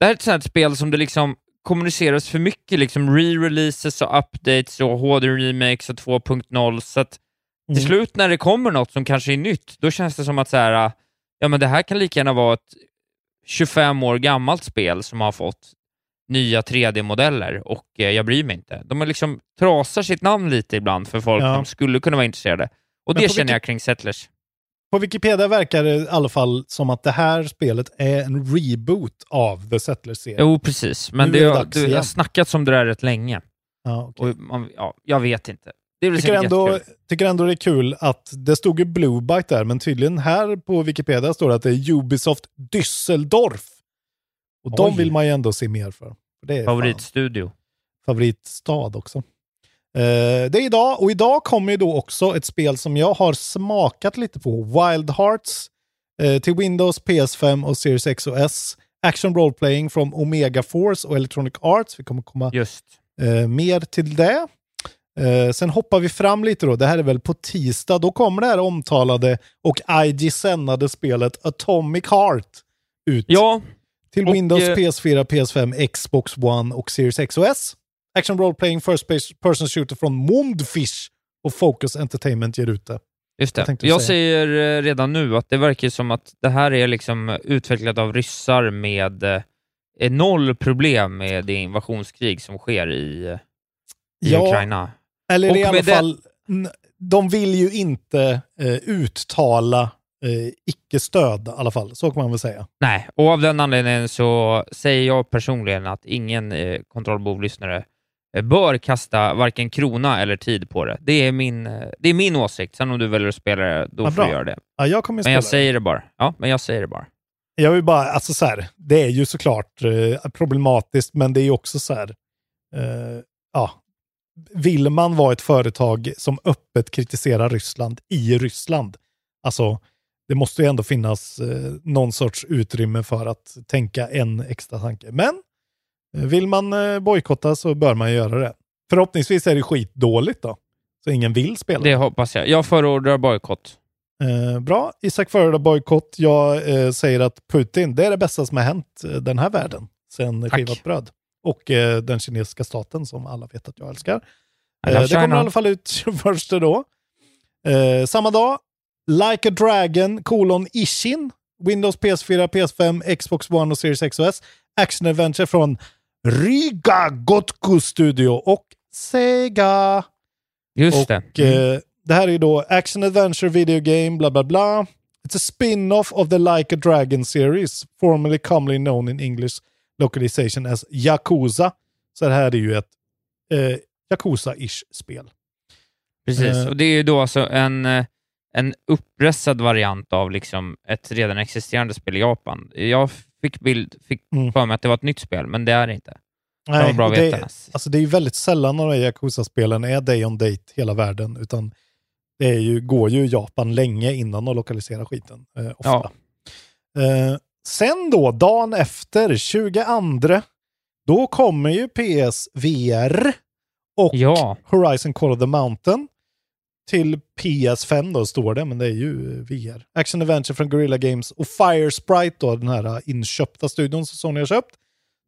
Det här är ett sånt spel som det liksom kommuniceras för mycket, liksom re-releases och updates och HD-remakes och 2.0, så att till Mm. slut när det kommer något som kanske är nytt, då känns det som att så här, ja men det här kan lika gärna vara ett 25 år gammalt spel som har fått nya 3D-modeller och eh, jag bryr mig inte. De liksom trasar sitt namn lite ibland för folk Ja. som skulle kunna vara intresserade. Och Men det känner jag kring Settlers. På Wikipedia verkar det i alla fall som att det här spelet är en reboot av The Settlers-serien. Jo, precis. Men Nu det, är det det, jag har snackats om det där rätt länge. Ja, okej. Och man, ja, jag vet inte. Det tycker ändå, tycker ändå det är kul att det stod ju Blue Byte där, men tydligen här på Wikipedia står det att det är Ubisoft Düsseldorf. Och de Oj. vill man ju ändå se mer för. Är fan Favoritstudio. favoritstad också. Eh, det är idag, och idag kommer ju då också ett spel som jag har smakat lite på. Wild Hearts eh, till Windows, PS5 och Series X och S. Action Role Playing från Omega Force och Electronic Arts. Vi kommer komma Just. eh, mer till det. Sen hoppar vi fram lite då. Det här är väl på tisdag. Då kommer det här omtalade och IG-sennade spelet Atomic Heart ut. Ja, Till och, Windows, eh, PS4, PS5, Xbox One och Series X och S. Action Role Playing First Person Shooter från Mondfish och Focus Entertainment ger ut det. Just det. Jag säga? säger eh, redan nu att det verkar som att det här är liksom utvecklat av ryssar med eh, noll problem med det invasionskrig som sker i, eh, i Ja, Ukraina. Eller Och i alla fall, de vill ju inte eh, uttala eh, icke-stöd i alla fall. Så kan man väl säga. Nej, och av den anledningen så säger jag personligen att ingen eh, kontrollbov-lyssnare eh, bör kasta varken krona eller tid på det. Det är min, eh, det är min åsikt. Sen om du väljer att spela det, då Vad får du göra det. Ja, jag kommer Men spela jag det. säger det bara. Ja, men jag säger det bara. Jag vill bara, alltså så här, det är ju såklart eh, problematiskt, men det är ju också så här, eh, ja, vill man vara ett företag som öppet kritiserar Ryssland i Ryssland, alltså det måste ju ändå finnas eh, någon sorts utrymme för att tänka en extra tanke. Men eh, vill man eh, bojkotta så bör man göra det. Förhoppningsvis är det skitdåligt då, så ingen vill spela. Det hoppas jag. Jag förordar bojkott. Eh, bra, Isak föredrar bojkott. Jag eh, säger att Putin, det är det bästa som har hänt eh, den här världen sen Tack. skivat bröd. Och eh, den kinesiska staten som alla vet att jag älskar. Eh, det kommer i alla fall ut <laughs> 21 då. Samma dag, Like a Dragon, kolon Ishin, Windows, PS4, PS5, Xbox One och Series X och S. Action Adventure från Riga Gotku Studio och Sega. Just och, det. Mm. eh, det här är då Action Adventure Video Game, bla bla bla. It's a spin-off of the Like a Dragon series, formerly commonly known in English localization as Yakuza. Så det här är ju ett eh, Yakuza-ish spel. Precis, Eh. och det är ju då alltså en, eh, en uppressad variant av liksom ett redan existerande spel i Japan. Jag fick, bild, fick Mm. för mig att det var ett nytt spel, men det är det inte. Det var bra det, veta. alltså det är ju väldigt sällan några Yakuza-spelen är day on date hela världen, utan det är ju, går ju Japan länge innan de lokaliserar skiten. Eh, ofta. Ja. Eh, sen då, dagen efter, 22, då kommer ju PSVR och Ja. Horizon Call of the Mountain till PS5 då står det, men det är ju VR. Action Adventure från Guerrilla Games och Fire Sprite då, den här inköpta studion som Sony har köpt.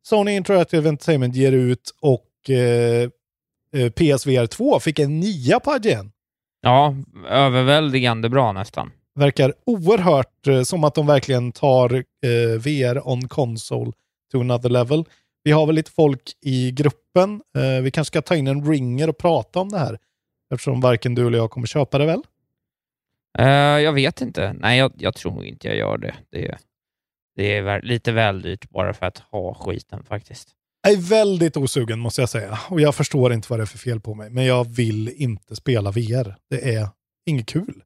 Sony Interactive Entertainment ger ut och eh, eh, PSVR 2 fick en nia på IGN. Ja, överväldigande bra nästan. Verkar oerhört eh, som att de verkligen tar eh, VR on console to another level. Vi har väl lite folk i gruppen. Eh, vi kanske ska ta in en ringer och prata om det här. Eftersom varken du eller jag kommer köpa det väl? Eh, jag vet inte. Nej, jag, jag tror nog inte jag gör det. Det, är- det är väl- lite väl dyrt bara för att ha skiten faktiskt. Jag är väldigt osugen måste jag säga. Och jag förstår inte vad det är för fel på mig. Men jag vill inte spela VR. Det är inget kul.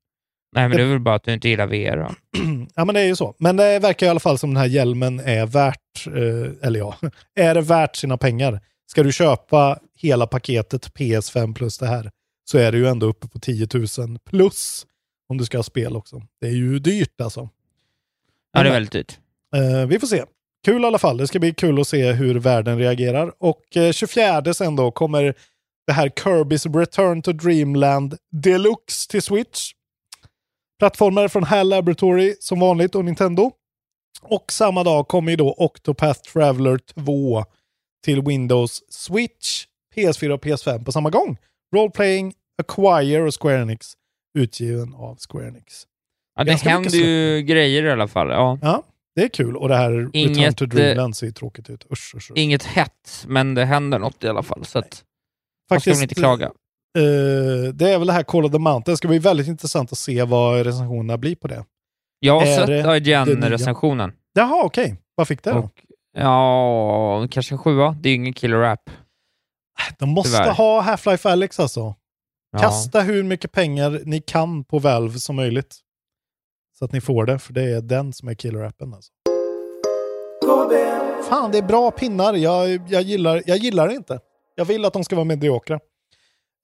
Nej, men det är väl bara att du inte gillar VR då. <clears throat> ja, men det är ju så. Men det verkar i alla fall som den här hjälmen är värt, eh, eller ja, <laughs> är det värt sina pengar? Ska du köpa hela paketet PS5 plus det här så är det ju ändå uppe på 10 000 plus om du ska ha spel också. Det är ju dyrt alltså. Ja, det är väldigt dyrt. eh, vi får se. Kul i alla fall. Det ska bli kul att se hur världen reagerar. Och eh, 24 sen då kommer det här Kirby's Return to Dreamland Deluxe till Switch. Plattformar från HAL Laboratory som vanligt och Nintendo. Och samma dag kommer ju då Octopath Traveler 2 till Windows Switch, PS4 och PS5 på samma gång. Roleplaying, Acquire och Square Enix. Utgiven av Square Enix. Ja, det Ganska händer ju grejer i alla fall. Ja. Ja, det är kul. Och det här Return Inget, to eh, Dreamland ser ju tråkigt ut. Usch, usch, usch. Inget hett, men det händer något i alla fall. Så att man ska Faktiskt, inte klaga. eh, det är väl det här Call of the Mountain. Det ska bli väldigt intressant att se vad recensionerna blir på det. Jag har Är sett? IGN-recensionen. Jaha, okej. Vad fick det då? Och, ja, kanske en sjua. Det är ju ingen killer app. De måste tyvärr. ha Half-Life Alyx alltså. Ja. Kasta hur mycket pengar ni kan på Valve som möjligt. Så att ni får det, för det är den som är killer-appen. Alltså. Fan, det är bra pinnar. Jag, jag, gillar, jag gillar det inte. Jag vill att de ska vara mediokra.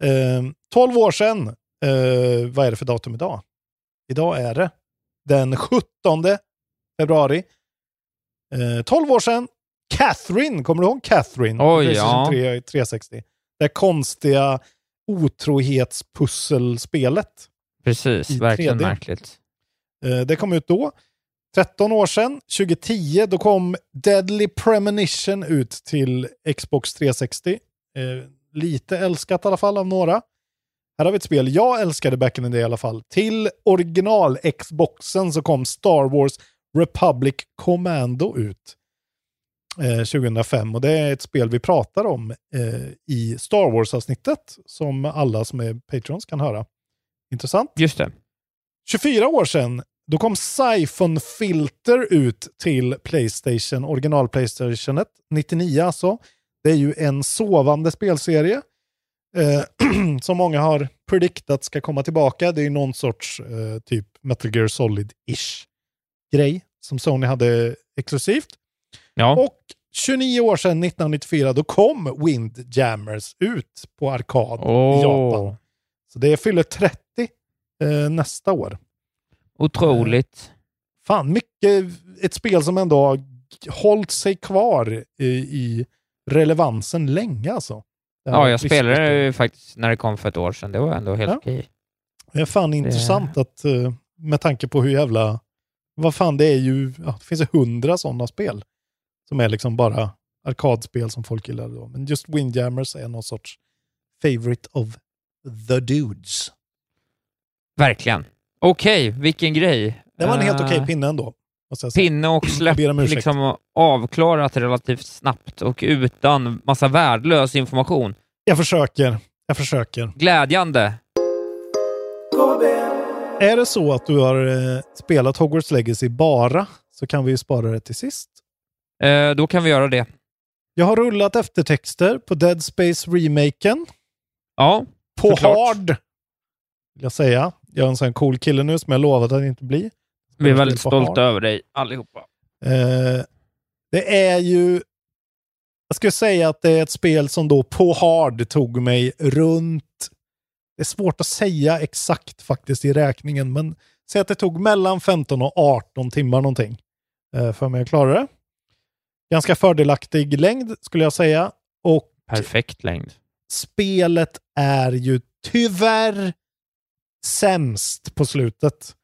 Eh, 12 år sedan, eh, vad är det för datum idag? Idag är det den 17 februari. Eh, 12 år sedan, Catherine, kommer du ihåg Catherine? Oj, ja. 3, 360. Det konstiga otrohetspusselspelspelet. Precis, verkligen 3D. märkligt. Eh, det kom ut då. 13 år sedan, 2010, då kom Deadly Premonition ut till Xbox 360. Eh, lite älskat i alla fall av några. Här har vi ett spel jag älskade back in the day i alla fall. Till original-Xboxen så kom Star Wars Republic Commando ut 2005. Och det är ett spel vi pratar om eh, i Star Wars-avsnittet som alla som är Patrons kan höra. Intressant. Just det. 24 år sedan, då kom Siphon Filter ut till Playstation, original Playstationet, 99 alltså. Det är ju en sovande spelserie eh, <clears throat> som många har prediktat ska komma tillbaka. Det är någon sorts eh, typ Metal Gear Solid-ish grej som Sony hade exklusivt. Ja. Och 29 år sedan, 1994, då kom Windjammers ut på arkad i Åh. Japan. Så det fyller 30 eh, nästa år. Otroligt. Fan, mycket ett spel som ändå har hållit sig kvar i, i relevansen länge alltså. Det Ja, jag spelade det ju faktiskt när det kom för ett år sedan. Det var ändå helt Ja. okej. Det är fan intressant att eh, med tanke på hur jävla... Vad fan, det är ju... Ja, det finns ju hundra sådana spel. Som är liksom bara arkadspel som folk gillar då. Men just Windjammers är någon sorts favorite of the dudes. Verkligen. Okej, vilken grej. Det var en helt Eh, okej pinne ändå. Pinne och släpp liksom avklarat relativt snabbt och utan massa värdelös information. Jag försöker. Jag försöker. Glädjande. Är det så att du har eh, spelat Hogwarts Legacy bara så kan vi ju spara det till sist. Eh, då kan vi göra det. Jag har rullat eftertexter på Dead Space remaken. Ja, På såklart. hard. Vill jag säga. Jag är en sån cool kille nu som jag lovade att inte bli. Vi är väldigt stolta över dig allihopa. Eh, det är ju... Jag skulle säga att det är ett spel som då på hard tog mig runt... Det är svårt att säga exakt faktiskt i räkningen, men säg att det tog mellan 15 och 18 timmar någonting eh, för mig att klara det. Ganska fördelaktig längd skulle jag säga. Och Perfekt längd. spelet är ju tyvärr sämst på slutet.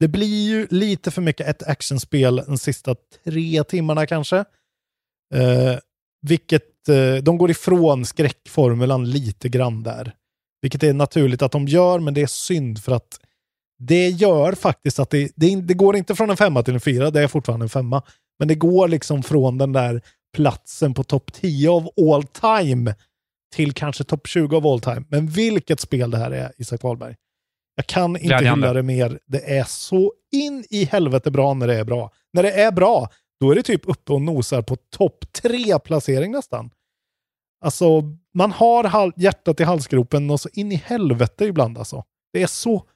Det blir ju lite för mycket ett actionspel de sista tre timmarna kanske. Eh, vilket, eh, de går ifrån skräckformulan lite grann där. Vilket är naturligt att de gör, men det är synd för att det gör faktiskt att det, det, det går inte från en femma till en fyra, det är fortfarande en femma. Men det går liksom från den där platsen på topp 10 av all time till kanske topp 20 av all time. Men vilket spel det här är, Isak Wahlberg. Jag kan inte Glädjande. hylla det mer. Det är så in i helvete bra när det är bra. När det är bra, då är det typ uppe och nosar på topp tre placering nästan. Alltså, man har hjärtat i halsgropen och så in i helvete ibland alltså. Det är så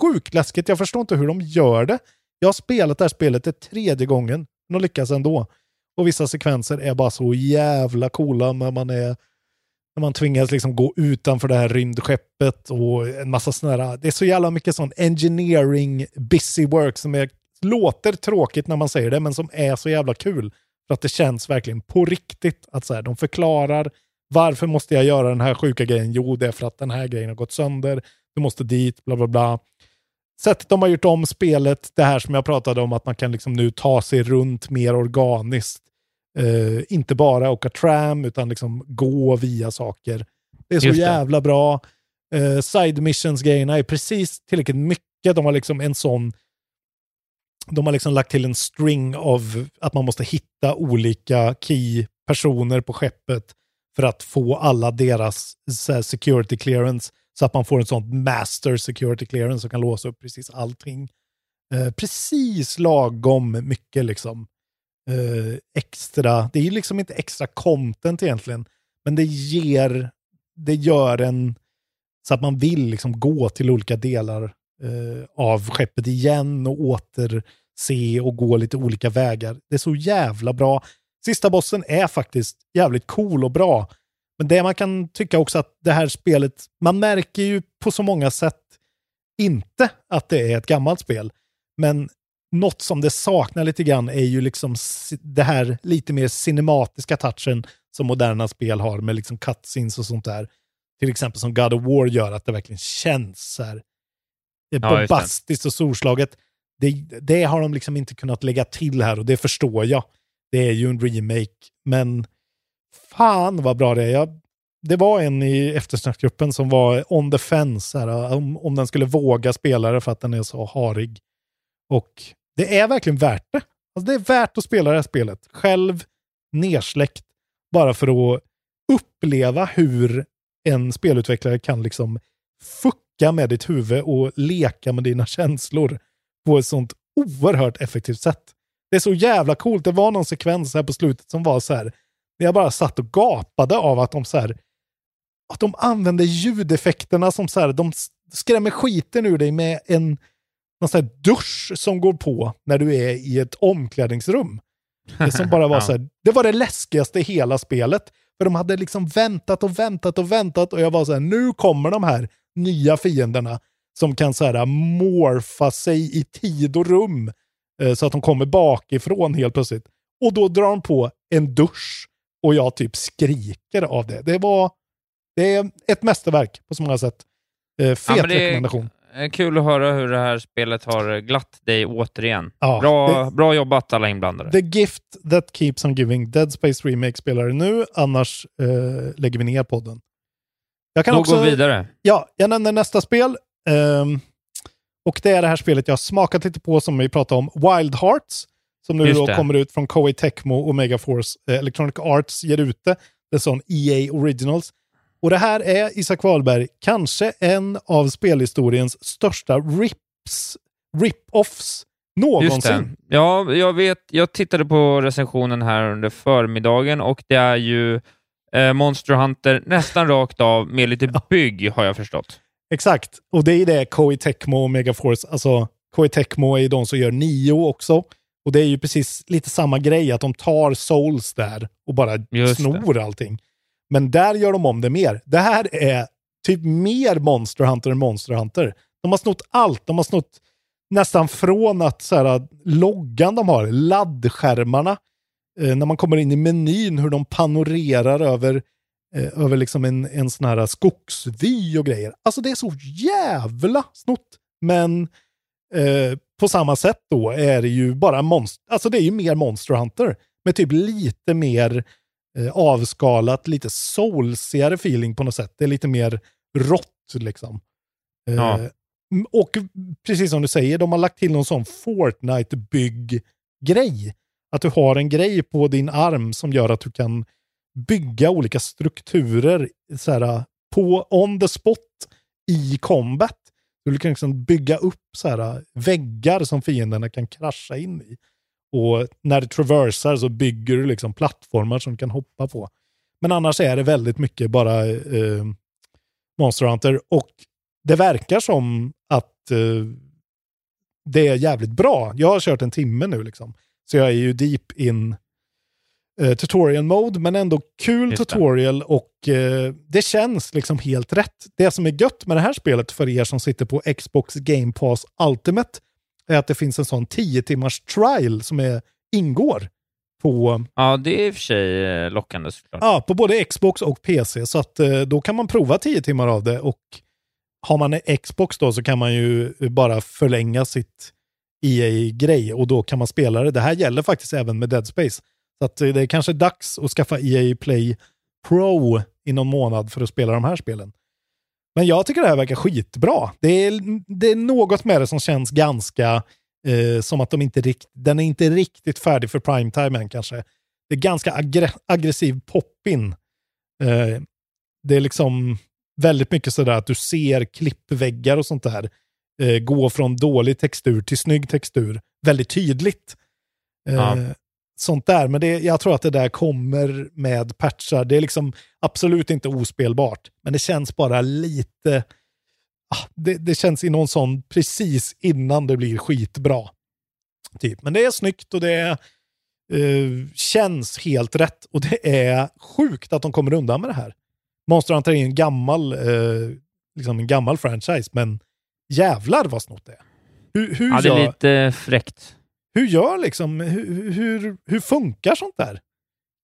sjukt läskigt. Jag förstår inte hur de gör det. Jag har spelat det här spelet det tredje gången. De lyckas ändå. Och vissa sekvenser är bara så jävla coola när man är när man tvingas liksom gå utanför det här rymdskeppet och en massa sådana här, det är så jävla mycket sån engineering busy work som är, låter tråkigt när man säger det, men som är så jävla kul. För att det känns verkligen på riktigt att så här, de förklarar varför måste jag göra den här sjuka grejen? Jo, det är för att den här grejen har gått sönder. Du måste dit, bla bla bla sättet de har gjort om spelet, det här som jag pratade om, att man kan liksom nu ta sig runt mer organiskt. Eh, inte bara åka tram, utan liksom gå via saker. Det är så Just det. jävla bra. Eh, side missions-grejerna är precis tillräckligt mycket. De har liksom en sån... De har liksom lagt till en string av att man måste hitta olika key-personer på skeppet för att få alla deras här, security clearance. Så att man får en sån master security clearance som kan låsa upp precis allting. Eh, precis lagom mycket liksom eh, extra. Det är ju liksom inte extra content egentligen. Men det ger, det gör en så att man vill liksom gå till olika delar eh, av skeppet igen och återse och gå lite olika vägar. Det är så jävla bra. Sista bossen är faktiskt jävligt cool och bra. Men det man kan tycka också att det här spelet, man märker ju på så många sätt inte att det är ett gammalt spel. Men något som det saknar lite grann är ju liksom det här lite mer cinematiska touchen som moderna spel har med liksom cutscenes och sånt där. Till exempel som God of War gör, att det verkligen känns så här eh, Ja, det. bombastiskt och storslaget. Det, det har de liksom inte kunnat lägga till här och det förstår jag. Det är ju en remake, men fan vad bra det är. Jag, det var en i eftersnacksgruppen som var on the fence, här, eh, om, om den skulle våga spela det för att den är så harig. Och det är verkligen värt det. Alltså det är värt att spela det här spelet. Själv nersläckt. Bara för att uppleva hur en spelutvecklare kan liksom fucka med ditt huvud och leka med dina <laughs> känslor på ett sånt oerhört effektivt sätt. Det är så jävla coolt. Det var någon sekvens här på slutet som var så här, jag bara satt och gapade av att de så här, att de använder ljudeffekterna som så här, de skrämmer skiten ur dig med en någon sån här dusch som går på när du är i ett omklädningsrum. Det som bara <laughs> var så här, det var det läskigaste i hela spelet. För de hade liksom väntat och väntat och väntat och jag var så här, nu kommer de här nya fienderna som kan så här morfa sig i tid och rum eh, så att de kommer bakifrån helt plötsligt. Och då drar de på en dusch och jag typ skriker av det. Det var det är ett mästerverk på så många sätt. Eh, fet Ja, rekommendation. Eh, Kul att höra hur det här spelet har glatt dig återigen. Ja, bra, det- bra jobbat alla inblandade. The gift that keeps on giving. Dead Space Remake spelar nu, annars eh, lägger vi ner podden. Jag kan Då också, går vi vidare. Ja, jag nämner nästa spel. Ehm, och det är det här spelet jag har smakat lite på som vi pratade om, Wild Hearts. Som nu då kommer ut från Koei Tecmo och Megaforce. Eh, Electronic Arts ger ut det. Det är sån EA Originals. Och det här är, Isak Wahlberg, kanske en av spelhistoriens största rips, rip-offs någonsin. Ja, jag vet. Jag tittade på recensionen här under förmiddagen och det är ju eh, Monster Hunter nästan rakt av med lite bygg, har jag förstått. Exakt, och det är det Koei Tecmo och Megaforce, alltså Koei Tecmo är ju de som gör Nio också. Och det är ju precis lite samma grej, att de tar Souls där och bara Just snor allting. Men där gör de om det mer. Det här är typ mer Monster Hunter än Monster Hunter. De har snott allt. De har snott nästan från att så här, loggan de har, laddskärmarna, eh, när man kommer in i menyn, hur de panorerar över, eh, över liksom en, en sån här skogsvy och grejer. Alltså det är så jävla snott. Men eh, på samma sätt då är det ju bara monster, alltså det är ju mer Monster Hunter. Med typ lite mer eh, avskalat, lite soulsigare feeling på något sätt. Det är lite mer rått liksom. Eh, Ja. Och precis som du säger, de har lagt till någon sån Fortnite-bygg-grej. Att du har en grej på din arm som gör att du kan bygga olika strukturer så här, på on the spot i combat. Du kan liksom bygga upp så här, äh, väggar som fienderna kan krascha in i. Och när du traversar så bygger du liksom plattformar som du kan hoppa på. Men annars är det väldigt mycket bara eh, Monster Hunter. Och det verkar som att eh, det är jävligt bra. Jag har kört en timme nu liksom. Så jag är ju deep in eh, tutorial mode, men ändå kul Just det. tutorial och eh, det känns liksom helt rätt. Det som är gött med det här spelet för er som sitter på Xbox Game Pass Ultimate är att det finns en sån 10 timmars trial som är, ingår på, Ja, det är i och för sig eh, lockande såklart. ja, på både Xbox och PC. Så att eh, då kan man prova 10 timmar av det och har man en Xbox då så kan man ju bara förlänga sitt EA-grej och då kan man spela det. Det här gäller faktiskt även med Dead Space. Så att det är kanske dags att skaffa EA Play Pro i någon månad för att spela de här spelen. Men jag tycker det här verkar skitbra. Det är, det är något med det som känns ganska eh, som att de inte rikt, den är inte riktigt färdig för primetime än kanske. Det är ganska aggre, aggressiv pop-in. Eh, det är liksom väldigt mycket sådär att du ser klippväggar och sånt där eh, gå från dålig textur till snygg textur väldigt tydligt. Eh, Ja. Sånt där, men det, jag tror att det där kommer med patchar. Det är liksom absolut inte ospelbart, men det känns bara lite... Ah, det, det känns i någon sån precis innan det blir skitbra. Typ. Men det är snyggt och det eh, känns helt rätt. Och det är sjukt att de kommer undan med det här. Monster Hunter är en gammal, eh, liksom en gammal franchise, men jävlar vad snott det är. Hur, hur, Ja, det är gör, lite fräckt. Hur gör liksom, hur, hur, hur funkar sånt där?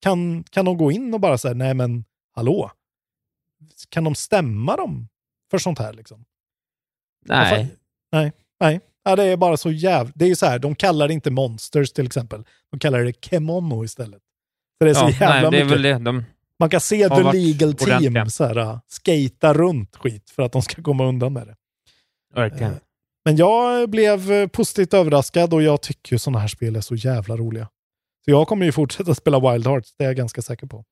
Kan, kan de gå in och bara säga, nej men hallå? Kan de stämma dem för sånt här liksom? Nej. Varför- Nej, nej. Ja, det är bara så jävla... Det är ju så här, de kallar det inte monsters till exempel. De kallar det kemono istället. Så det är så Ja, jävla nej, mycket. det. De, Man kan se The Legal Team ordentliga. så här, skata runt skit för att de ska komma undan med det. verkligen. Eh, Men jag blev eh, positivt överraskad och jag tycker ju sådana här spel är så jävla roliga. Så jag kommer ju fortsätta <laughs> spela Wild Hearts, det är jag ganska säker på.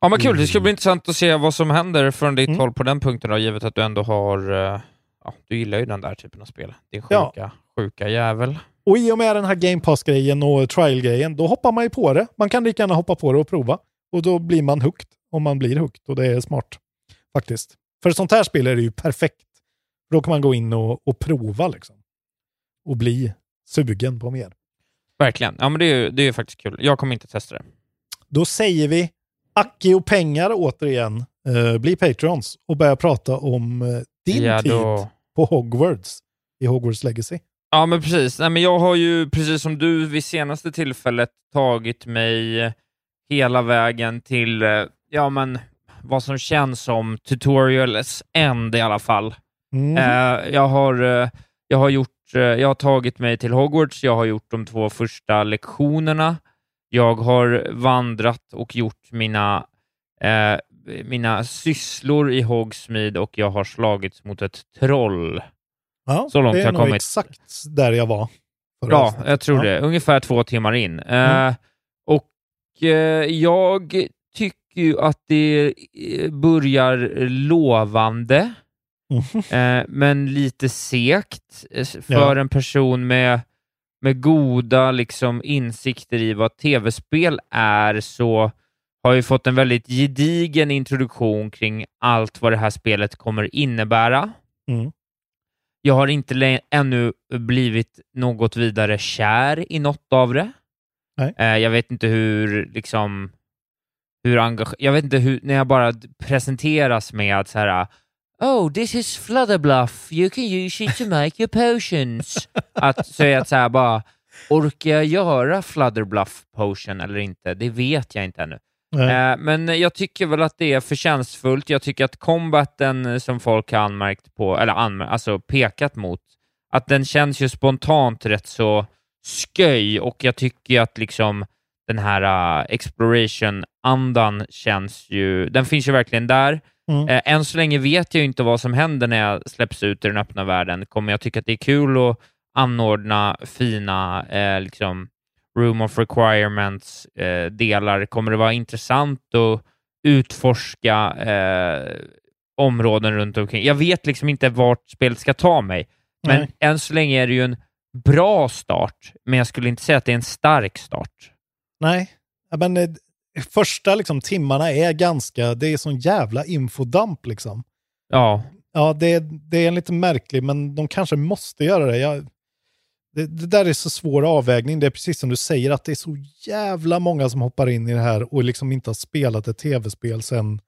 Ja men kul, det ska bli intressant att se vad som händer från ditt Mm. håll på den punkten då, givet att du ändå har... eh, Ja, du gillar ju den där typen av spel. Din Ja. sjuka, sjuka jävel. Och i och med den här Game Pass-grejen och trial-grejen, då hoppar man ju på det. Man kan lika gärna hoppa på det och prova. Och då blir man hooked, om man blir hooked. Och det är smart, faktiskt. För ett sånt här spel är det ju perfekt. Då kan man gå in och, och prova liksom. Och bli sugen på mer. Verkligen. Ja men det är ju det är faktiskt kul. Jag kommer inte testa det. Då säger vi Aki och pengar återigen. Eh, bli Patreons och börja prata om eh, din Ja, tid på Hogwarts i Hogwarts Legacy. Ja, men precis. Nej, men jag har ju, precis som du vid senaste tillfället, tagit mig hela vägen till, eh, ja men, vad som känns som tutorials end i alla fall. Mm. Eh, jag, har, eh, jag, har gjort, eh, jag har tagit mig till Hogwarts, jag har gjort de två första lektionerna, jag har vandrat och gjort mina, eh, mina sysslor i Hogsmeade och jag har slagits mot ett troll. Ja, Så långt det är jag nog kommit. exakt där jag var. Ja, jag tror Ja. det. Ungefär två timmar in. Mm. Eh, och eh, jag tycker ju att det börjar lovande, Eh, men lite segt eh, för Ja. en person med, med goda liksom, insikter i vad tv-spel är, så har jag fått en väldigt gedigen introduktion kring allt vad det här spelet kommer innebära. Mm. Jag har inte ännu blivit något vidare kär i något av det. Eh, jag vet inte hur, liksom, hur engage- Jag vet inte hur, när jag bara presenteras med att så här, Oh, this is Flutterbluff. You can use it to make your potions. <laughs> att säga att så här bara, orkar jag göra Flutterbluff potion eller inte? Det vet jag inte ännu. Eh, men jag tycker väl att det är förtjänstfullt. Jag tycker att combaten som folk har anmärkt på, eller anmär, alltså pekat mot, att den känns ju spontant rätt så sköj och jag tycker att liksom den här uh, exploration-andan känns ju, den finns ju verkligen där. Mm. Eh, än så länge vet jag inte vad som händer när jag släpps ut i den öppna världen. Kommer jag tycka att det är kul att anordna fina eh, liksom, room of requirements eh? Kommer det vara intressant att utforska eh, områden runt omkring? Jag vet liksom inte vart spelet ska ta mig, men Nej. än så länge är det ju en bra start, men jag skulle inte säga att det är en stark start. Nej, men eh, första liksom, timmarna är ganska, det är sån jävla infodump liksom. Ja, Ja, det, det är lite märkligt, men de kanske måste göra det. Jag, det. Det där är så svår avvägning. Det är precis som du säger, att det är så jävla många som hoppar in i det här och liksom inte har spelat ett tv-spel sen,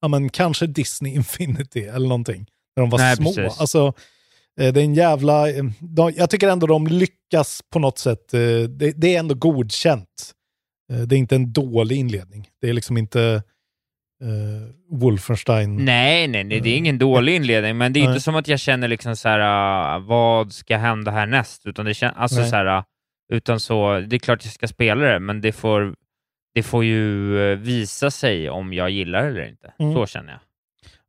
ja men kanske Disney Infinity eller någonting, när de var Nej, små. precis. Alltså, eh, det är en jävla... eh, De, jag tycker ändå de lyckas på något sätt. eh, Det, det är ändå godkänt. Eh, Det är inte en dålig inledning. Det är liksom inte... eh, Wolfenstein. Nej, nej, nej, det är ingen dålig inledning, men det är Nej. inte som att jag känner liksom så här, ah, vad ska hända härnäst? Utan det kän- alltså Nej. så här, ah, utan så, det är klart jag ska spela det, men det får, det får ju eh, visa sig om jag gillar det eller inte. Mm. Så känner jag.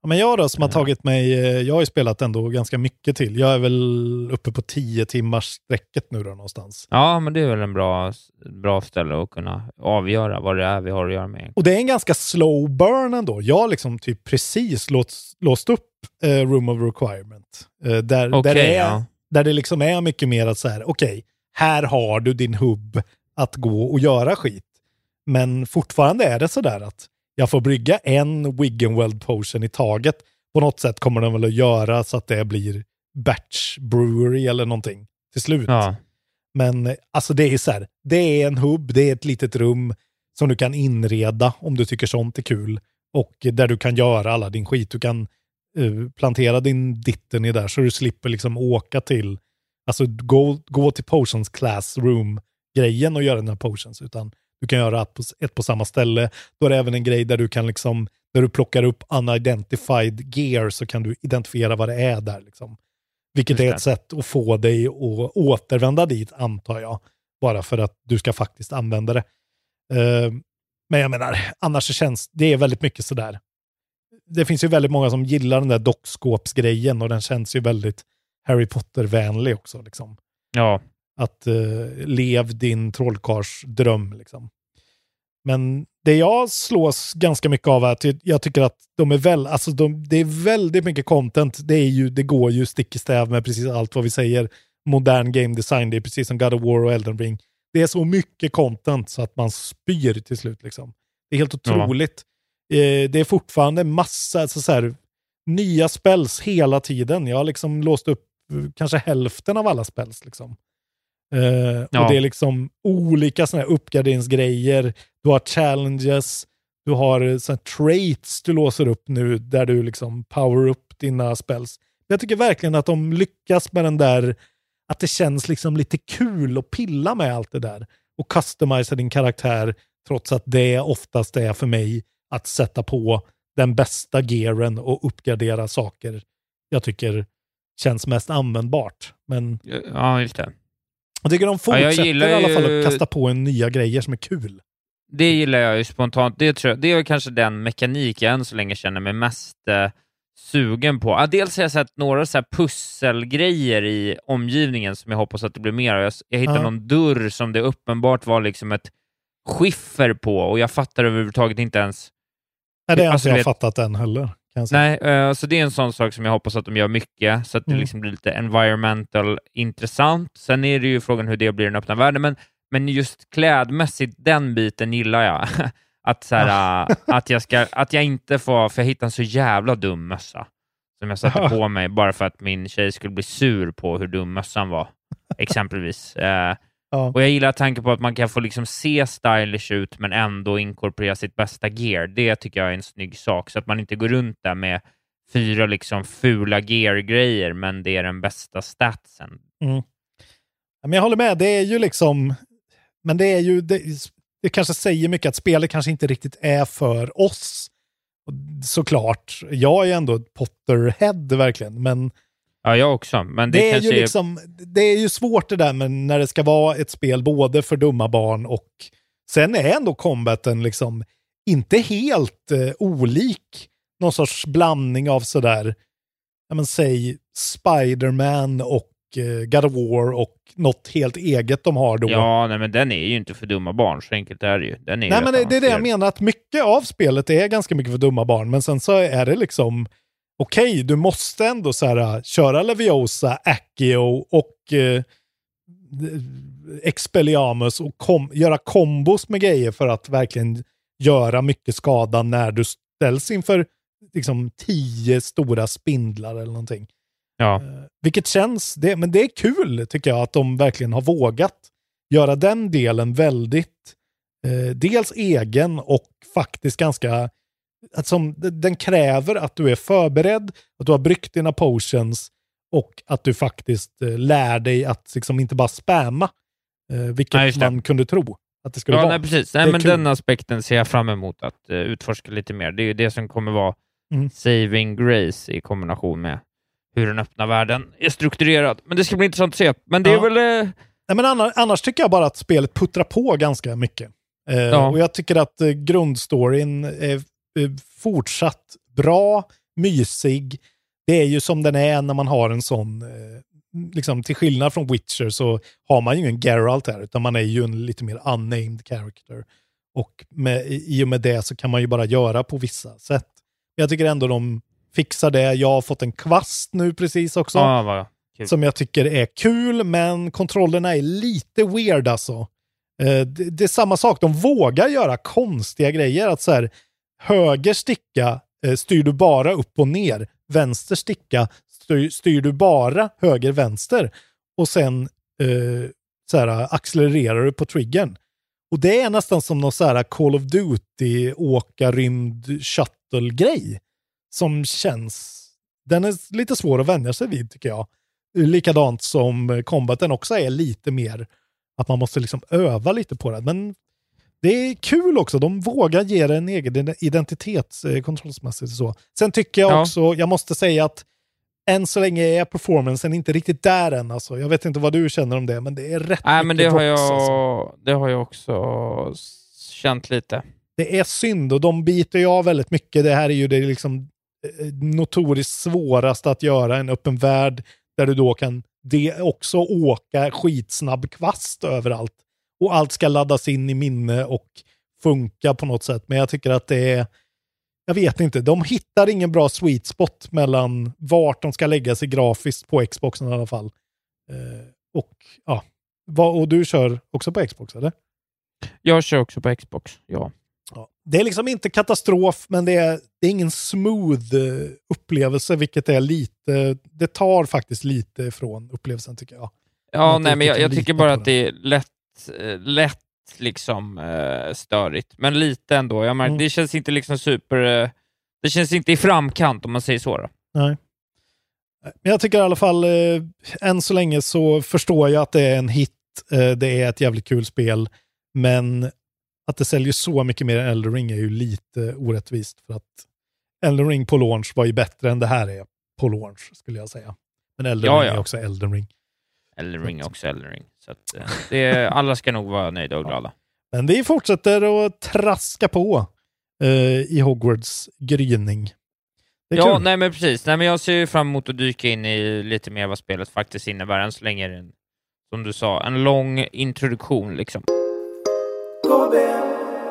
Men jag då som har tagit mig, eh, jag har ju spelat ändå ganska mycket till. Jag är väl uppe på 10 timmars sträcket nu då någonstans. Ja, men det är väl en bra, bra ställe att kunna avgöra vad det är vi har att göra med. Och det är en ganska slow burn ändå. Jag har liksom typ precis låst, låst upp eh, Room of Requirement. Eh, där, Okej, där, det är, ja. där det liksom är mycket mer att så här, okej, här har du din hubb att gå och göra skit. Men fortfarande är det så där att jag får brygga en Wiggenweld potion i taget. På något sätt kommer de väl att göra så att det blir batch brewery eller någonting till slut. Ja. Men alltså det är så här, det är en hubb, det är ett litet rum som du kan inreda om du tycker sånt är kul. Och där du kan göra alla din skit. Du kan eh, plantera din ditten i där så du slipper liksom åka till, alltså gå, gå till potions classroom-grejen och göra dina potions. Utan du kan göra ett på, samma ställe. Då är det även en grej där du kan liksom, när du plockar upp unidentified gear så kan du identifiera vad det är där. Liksom. Vilket är ett sätt att få dig att återvända dit, antar jag. Bara för att du ska faktiskt använda det. Eh, men jag menar, annars känns det är väldigt mycket sådär. Det finns ju väldigt många som gillar den där dockskåpsgrejen och den känns ju väldigt Harry Potter-vänlig också. Liksom. Ja. Att eh, lev din trollkarlsdröm. Liksom. Men det jag slås ganska mycket av är att jag tycker att de är väl, alltså de, det är väldigt mycket content. Det, är ju, det går ju stick i stäv med precis allt vad vi säger. Modern game design, det är precis som God of War och Elden Ring. Det är så mycket content så att man spyr till slut. Liksom. Det är helt otroligt. Eh, det är fortfarande massa alltså så här, nya spells hela tiden. Jag har liksom låst upp eh, kanske hälften av alla spells. Liksom. Eh, Ja. Och det är liksom olika såna här uppgraderingsgrejer. Du har challenges, du har eh, såna traits du låser upp nu där du liksom power upp dina spells. Jag tycker verkligen att de lyckas med den där, att det känns liksom lite kul att pilla med allt det där. Och customisa din karaktär trots att det oftast är för mig att sätta på den bästa gearen och uppgradera saker jag tycker känns mest användbart. Men Ja, just det. Jag tycker de Ja, fortsätter jag gillar i alla fall ju- att kasta på en nya grejer som är kul. Det gillar jag ju spontant. Det, tror jag, det är kanske den mekanik jag än så länge känner mig mest eh, sugen på. Ah, dels har jag sett några så pusselgrejer i omgivningen som jag hoppas att det blir mer av. Jag, jag hittade Ja. någon dörr som det uppenbart var liksom ett skiffer på och jag fattar överhuvudtaget inte ens... Nej, det har Alltså, inte jag vet- fattat än heller. Nej, eh, så det är en sån sak som jag hoppas att de gör mycket, så att det Mm. liksom blir lite environmental intressant. Sen är det ju frågan hur det blir i den öppna världen, men, men just klädmässigt, den biten gillar jag. <laughs> att, så här, eh, att, jag ska, att jag inte får, för jag hittade en så jävla dum mössa som jag satte på mig bara för att min tjej skulle bli sur på hur dum mössan var, exempelvis. Ja. och jag gillar tanken på att man kan få liksom se stylish ut men ändå inkorporera sitt bästa gear. Det tycker jag är en snygg sak, så att man inte går runt där med fyra liksom fula gear-grejer, men det är den bästa statsen. Mm. Men jag håller med, det är ju liksom... Men det är ju... Det, det kanske säger mycket att spelet kanske inte riktigt är för oss. Såklart. Jag är ändå ett Potterhead verkligen, men Ja, jag också, men det, det, är ju liksom, det är ju svårt det där med när det ska vara ett spel både för dumma barn och sen är ändå combaten liksom inte helt eh, olik någon sorts blandning av sådär, ja men säg Spider-Man och eh, God of War och något helt eget de har då. Ja, nej, men den är ju inte för dumma barn, så enkelt är det ju. Den är Nej men det, är det jag menar, att mycket av spelet är ganska mycket för dumma barn, men sen så är det liksom okej, du måste ändå så här, äh, köra Leviosa, Accio och eh, Expelliarmus och kom, göra kombos med grejer för att verkligen göra mycket skada när du ställs inför liksom tio stora spindlar eller någonting. Ja. Vilket känns, det, men det är kul tycker jag att de verkligen har vågat göra den delen väldigt eh, dels egen och faktiskt ganska, att som, den kräver att du är förberedd, att du har bryggt dina potions och att du faktiskt eh, lär dig att liksom inte bara spamma, eh, vilket Ja, man kunde tro. att det skulle Ja, vara. nej, precis. Nej, är men kul. den aspekten ser jag fram emot att uh, utforska lite mer. Det är ju det som kommer vara Mm. saving grace i kombination med hur den öppna världen är strukturerad. Men det ska bli intressant att se. Men det är Ja. väl... eh, Nej, men annars, annars tycker jag bara att spelet puttrar på ganska mycket. Eh, Ja. Och jag tycker att eh, grundstoryn är eh, fortsatt bra, mysig. Det är ju som den är när man har en sån, eh, liksom till skillnad från Witcher så har man ju ingen Geralt här, utan man är ju en lite mer unnamed character. Och med, i och med det så kan man ju bara göra på vissa sätt. Jag tycker ändå de fixar det. Jag har fått en kvast nu precis också kul. som jag tycker är kul, men kontrollerna är lite weird alltså. Eh, det, det är samma sak, de vågar göra konstiga grejer. Att så här, höger sticka eh, styr du bara upp och ner. Vänster sticka styr, styr du bara höger-vänster. Och sen eh, så här, accelererar du på triggern. Och det är nästan som någon så här Call of Duty åka rymd shuttle-grej. Som känns... Den är lite svår att vänja sig vid tycker jag. Likadant som combaten också är lite mer att man måste liksom öva lite på det. Men det är kul också. De vågar ge det en egen identitet eh, kontrollsmässigt. Så. Sen tycker jag Ja. också, jag måste säga att än så länge är performancen inte riktigt där än. Alltså. Jag vet inte vad du känner om det, men det är rätt Nej, men det mycket har, jag, drops, alltså. det har jag också känt lite. Det är synd och de biter ju av väldigt mycket. Det här är ju det liksom eh, notoriskt svåraste att göra, en öppen värld där du då kan det också åka skitsnabb kvast överallt. Och allt ska laddas in i minne och funka på något sätt. Men jag tycker att det är, jag vet inte, de hittar ingen bra sweet spot mellan vart de ska lägga sig grafiskt på Xboxen i alla fall. Eh, och ja, vad, och du kör också på Xbox eller? Jag kör också på Xbox, ja. Ja. Det är liksom inte katastrof, men det är, det är ingen smooth eh, upplevelse, vilket är lite, det tar faktiskt lite från upplevelsen tycker jag. Ja, nej, men jag, jag tycker bara att det är lätt, lätt liksom eh, störigt. Men lite ändå. Jag märker, Mm. Det känns inte liksom super... Eh, det känns inte i framkant om man säger så. Då. Nej. Men jag tycker i alla fall, eh, än så länge så förstår jag att det är en hit. Eh, det är ett jävligt kul spel. Men att det säljer så mycket mer än Elden Ring är ju lite orättvist. För att Elden Ring på launch var ju bättre än det här är på launch, skulle jag säga. Men Elden Ja, Ring ja. är också Elden Ring. Elden Ring är också Elden Ring. Så att, eh, det är, alla ska nog vara nöjda och glada. Men vi fortsätter att traska på eh, i Hogwarts gryning. Ja, kul. nej men precis. Nej, men jag ser ju fram emot att dyka in i lite mer vad spelet faktiskt innebär. Än så länge är det en, som du sa, en lång introduktion liksom.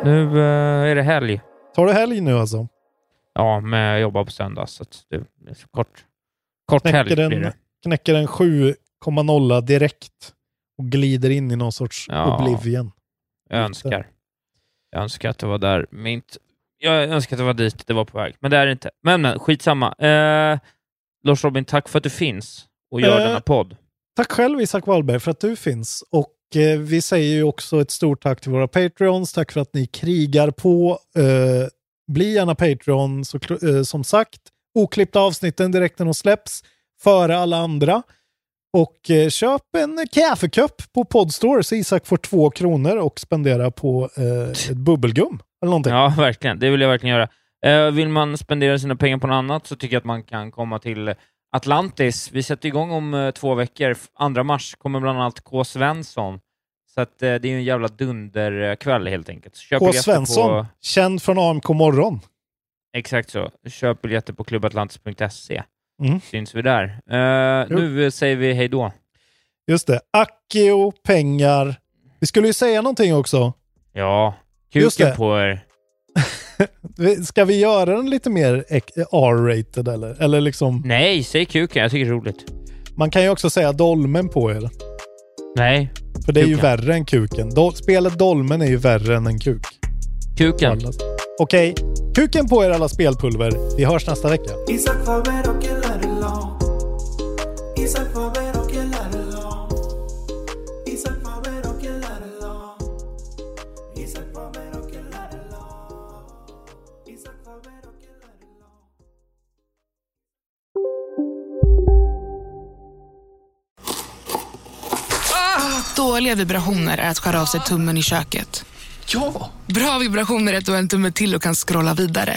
Nu eh, är det helg. Tar du helg nu alltså? Ja, men jag jobbar på söndag, så det är så kort, kort helg Knäcker blir en, det. knäcker en 7,0 direkt och glider in i någon sorts Ja. oblivion. Jag önskar. Jag önskar att det var där. Men inte, jag önskar att det var dit det var på väg, men det är det inte. Men, men skitsamma. Eh, Lars Robin, tack för att du finns och gör Eh, denna podd. Tack själv Isak Wallberg för att du finns. Och eh, vi säger ju också ett stort tack till våra Patreons. Tack för att ni krigar på. Eh, bli gärna Patreon så, eh, som sagt. Oklippta avsnitten direkt när de släpps. Före alla andra. Och eh, köp en kaffekopp på Podstore så Isak får två kronor och spendera på eh, ett bubbelgum. Eller någonting. Ja, verkligen. Det vill jag verkligen göra. Eh, vill man spendera sina pengar på något annat så tycker jag att man kan komma till Atlantis. Vi sätter igång om eh, två veckor. 2 mars kommer bland annat K. Svensson. Så att, eh, det är ju en jävla dunderkväll helt enkelt. Köp K. Svensson, På, känd från AMK morgon. exakt så. Köp biljetter på klubbatlantis.se. Mm. Syns vi där. Eh, nu säger vi hej då. Just det. Akio, pengar. Vi skulle ju säga någonting också. Ja, kuken på er. <laughs> Ska vi göra den lite mer R-rated eller? Eller liksom, Nej, säg kuken. Jag tycker det är roligt. man kan ju också säga dolmen på er. Nej, För det är ju värre än kuken. Do- spelet dolmen är ju värre än en kuk. Kuken. Okej, kuken på er alla spelpulver. Vi hörs nästa vecka. Arelon. Dåliga vibrationer är att skära av sig tummen i köket. Ja! Bra vibrationer är ett och en tumme till och kan scrolla vidare.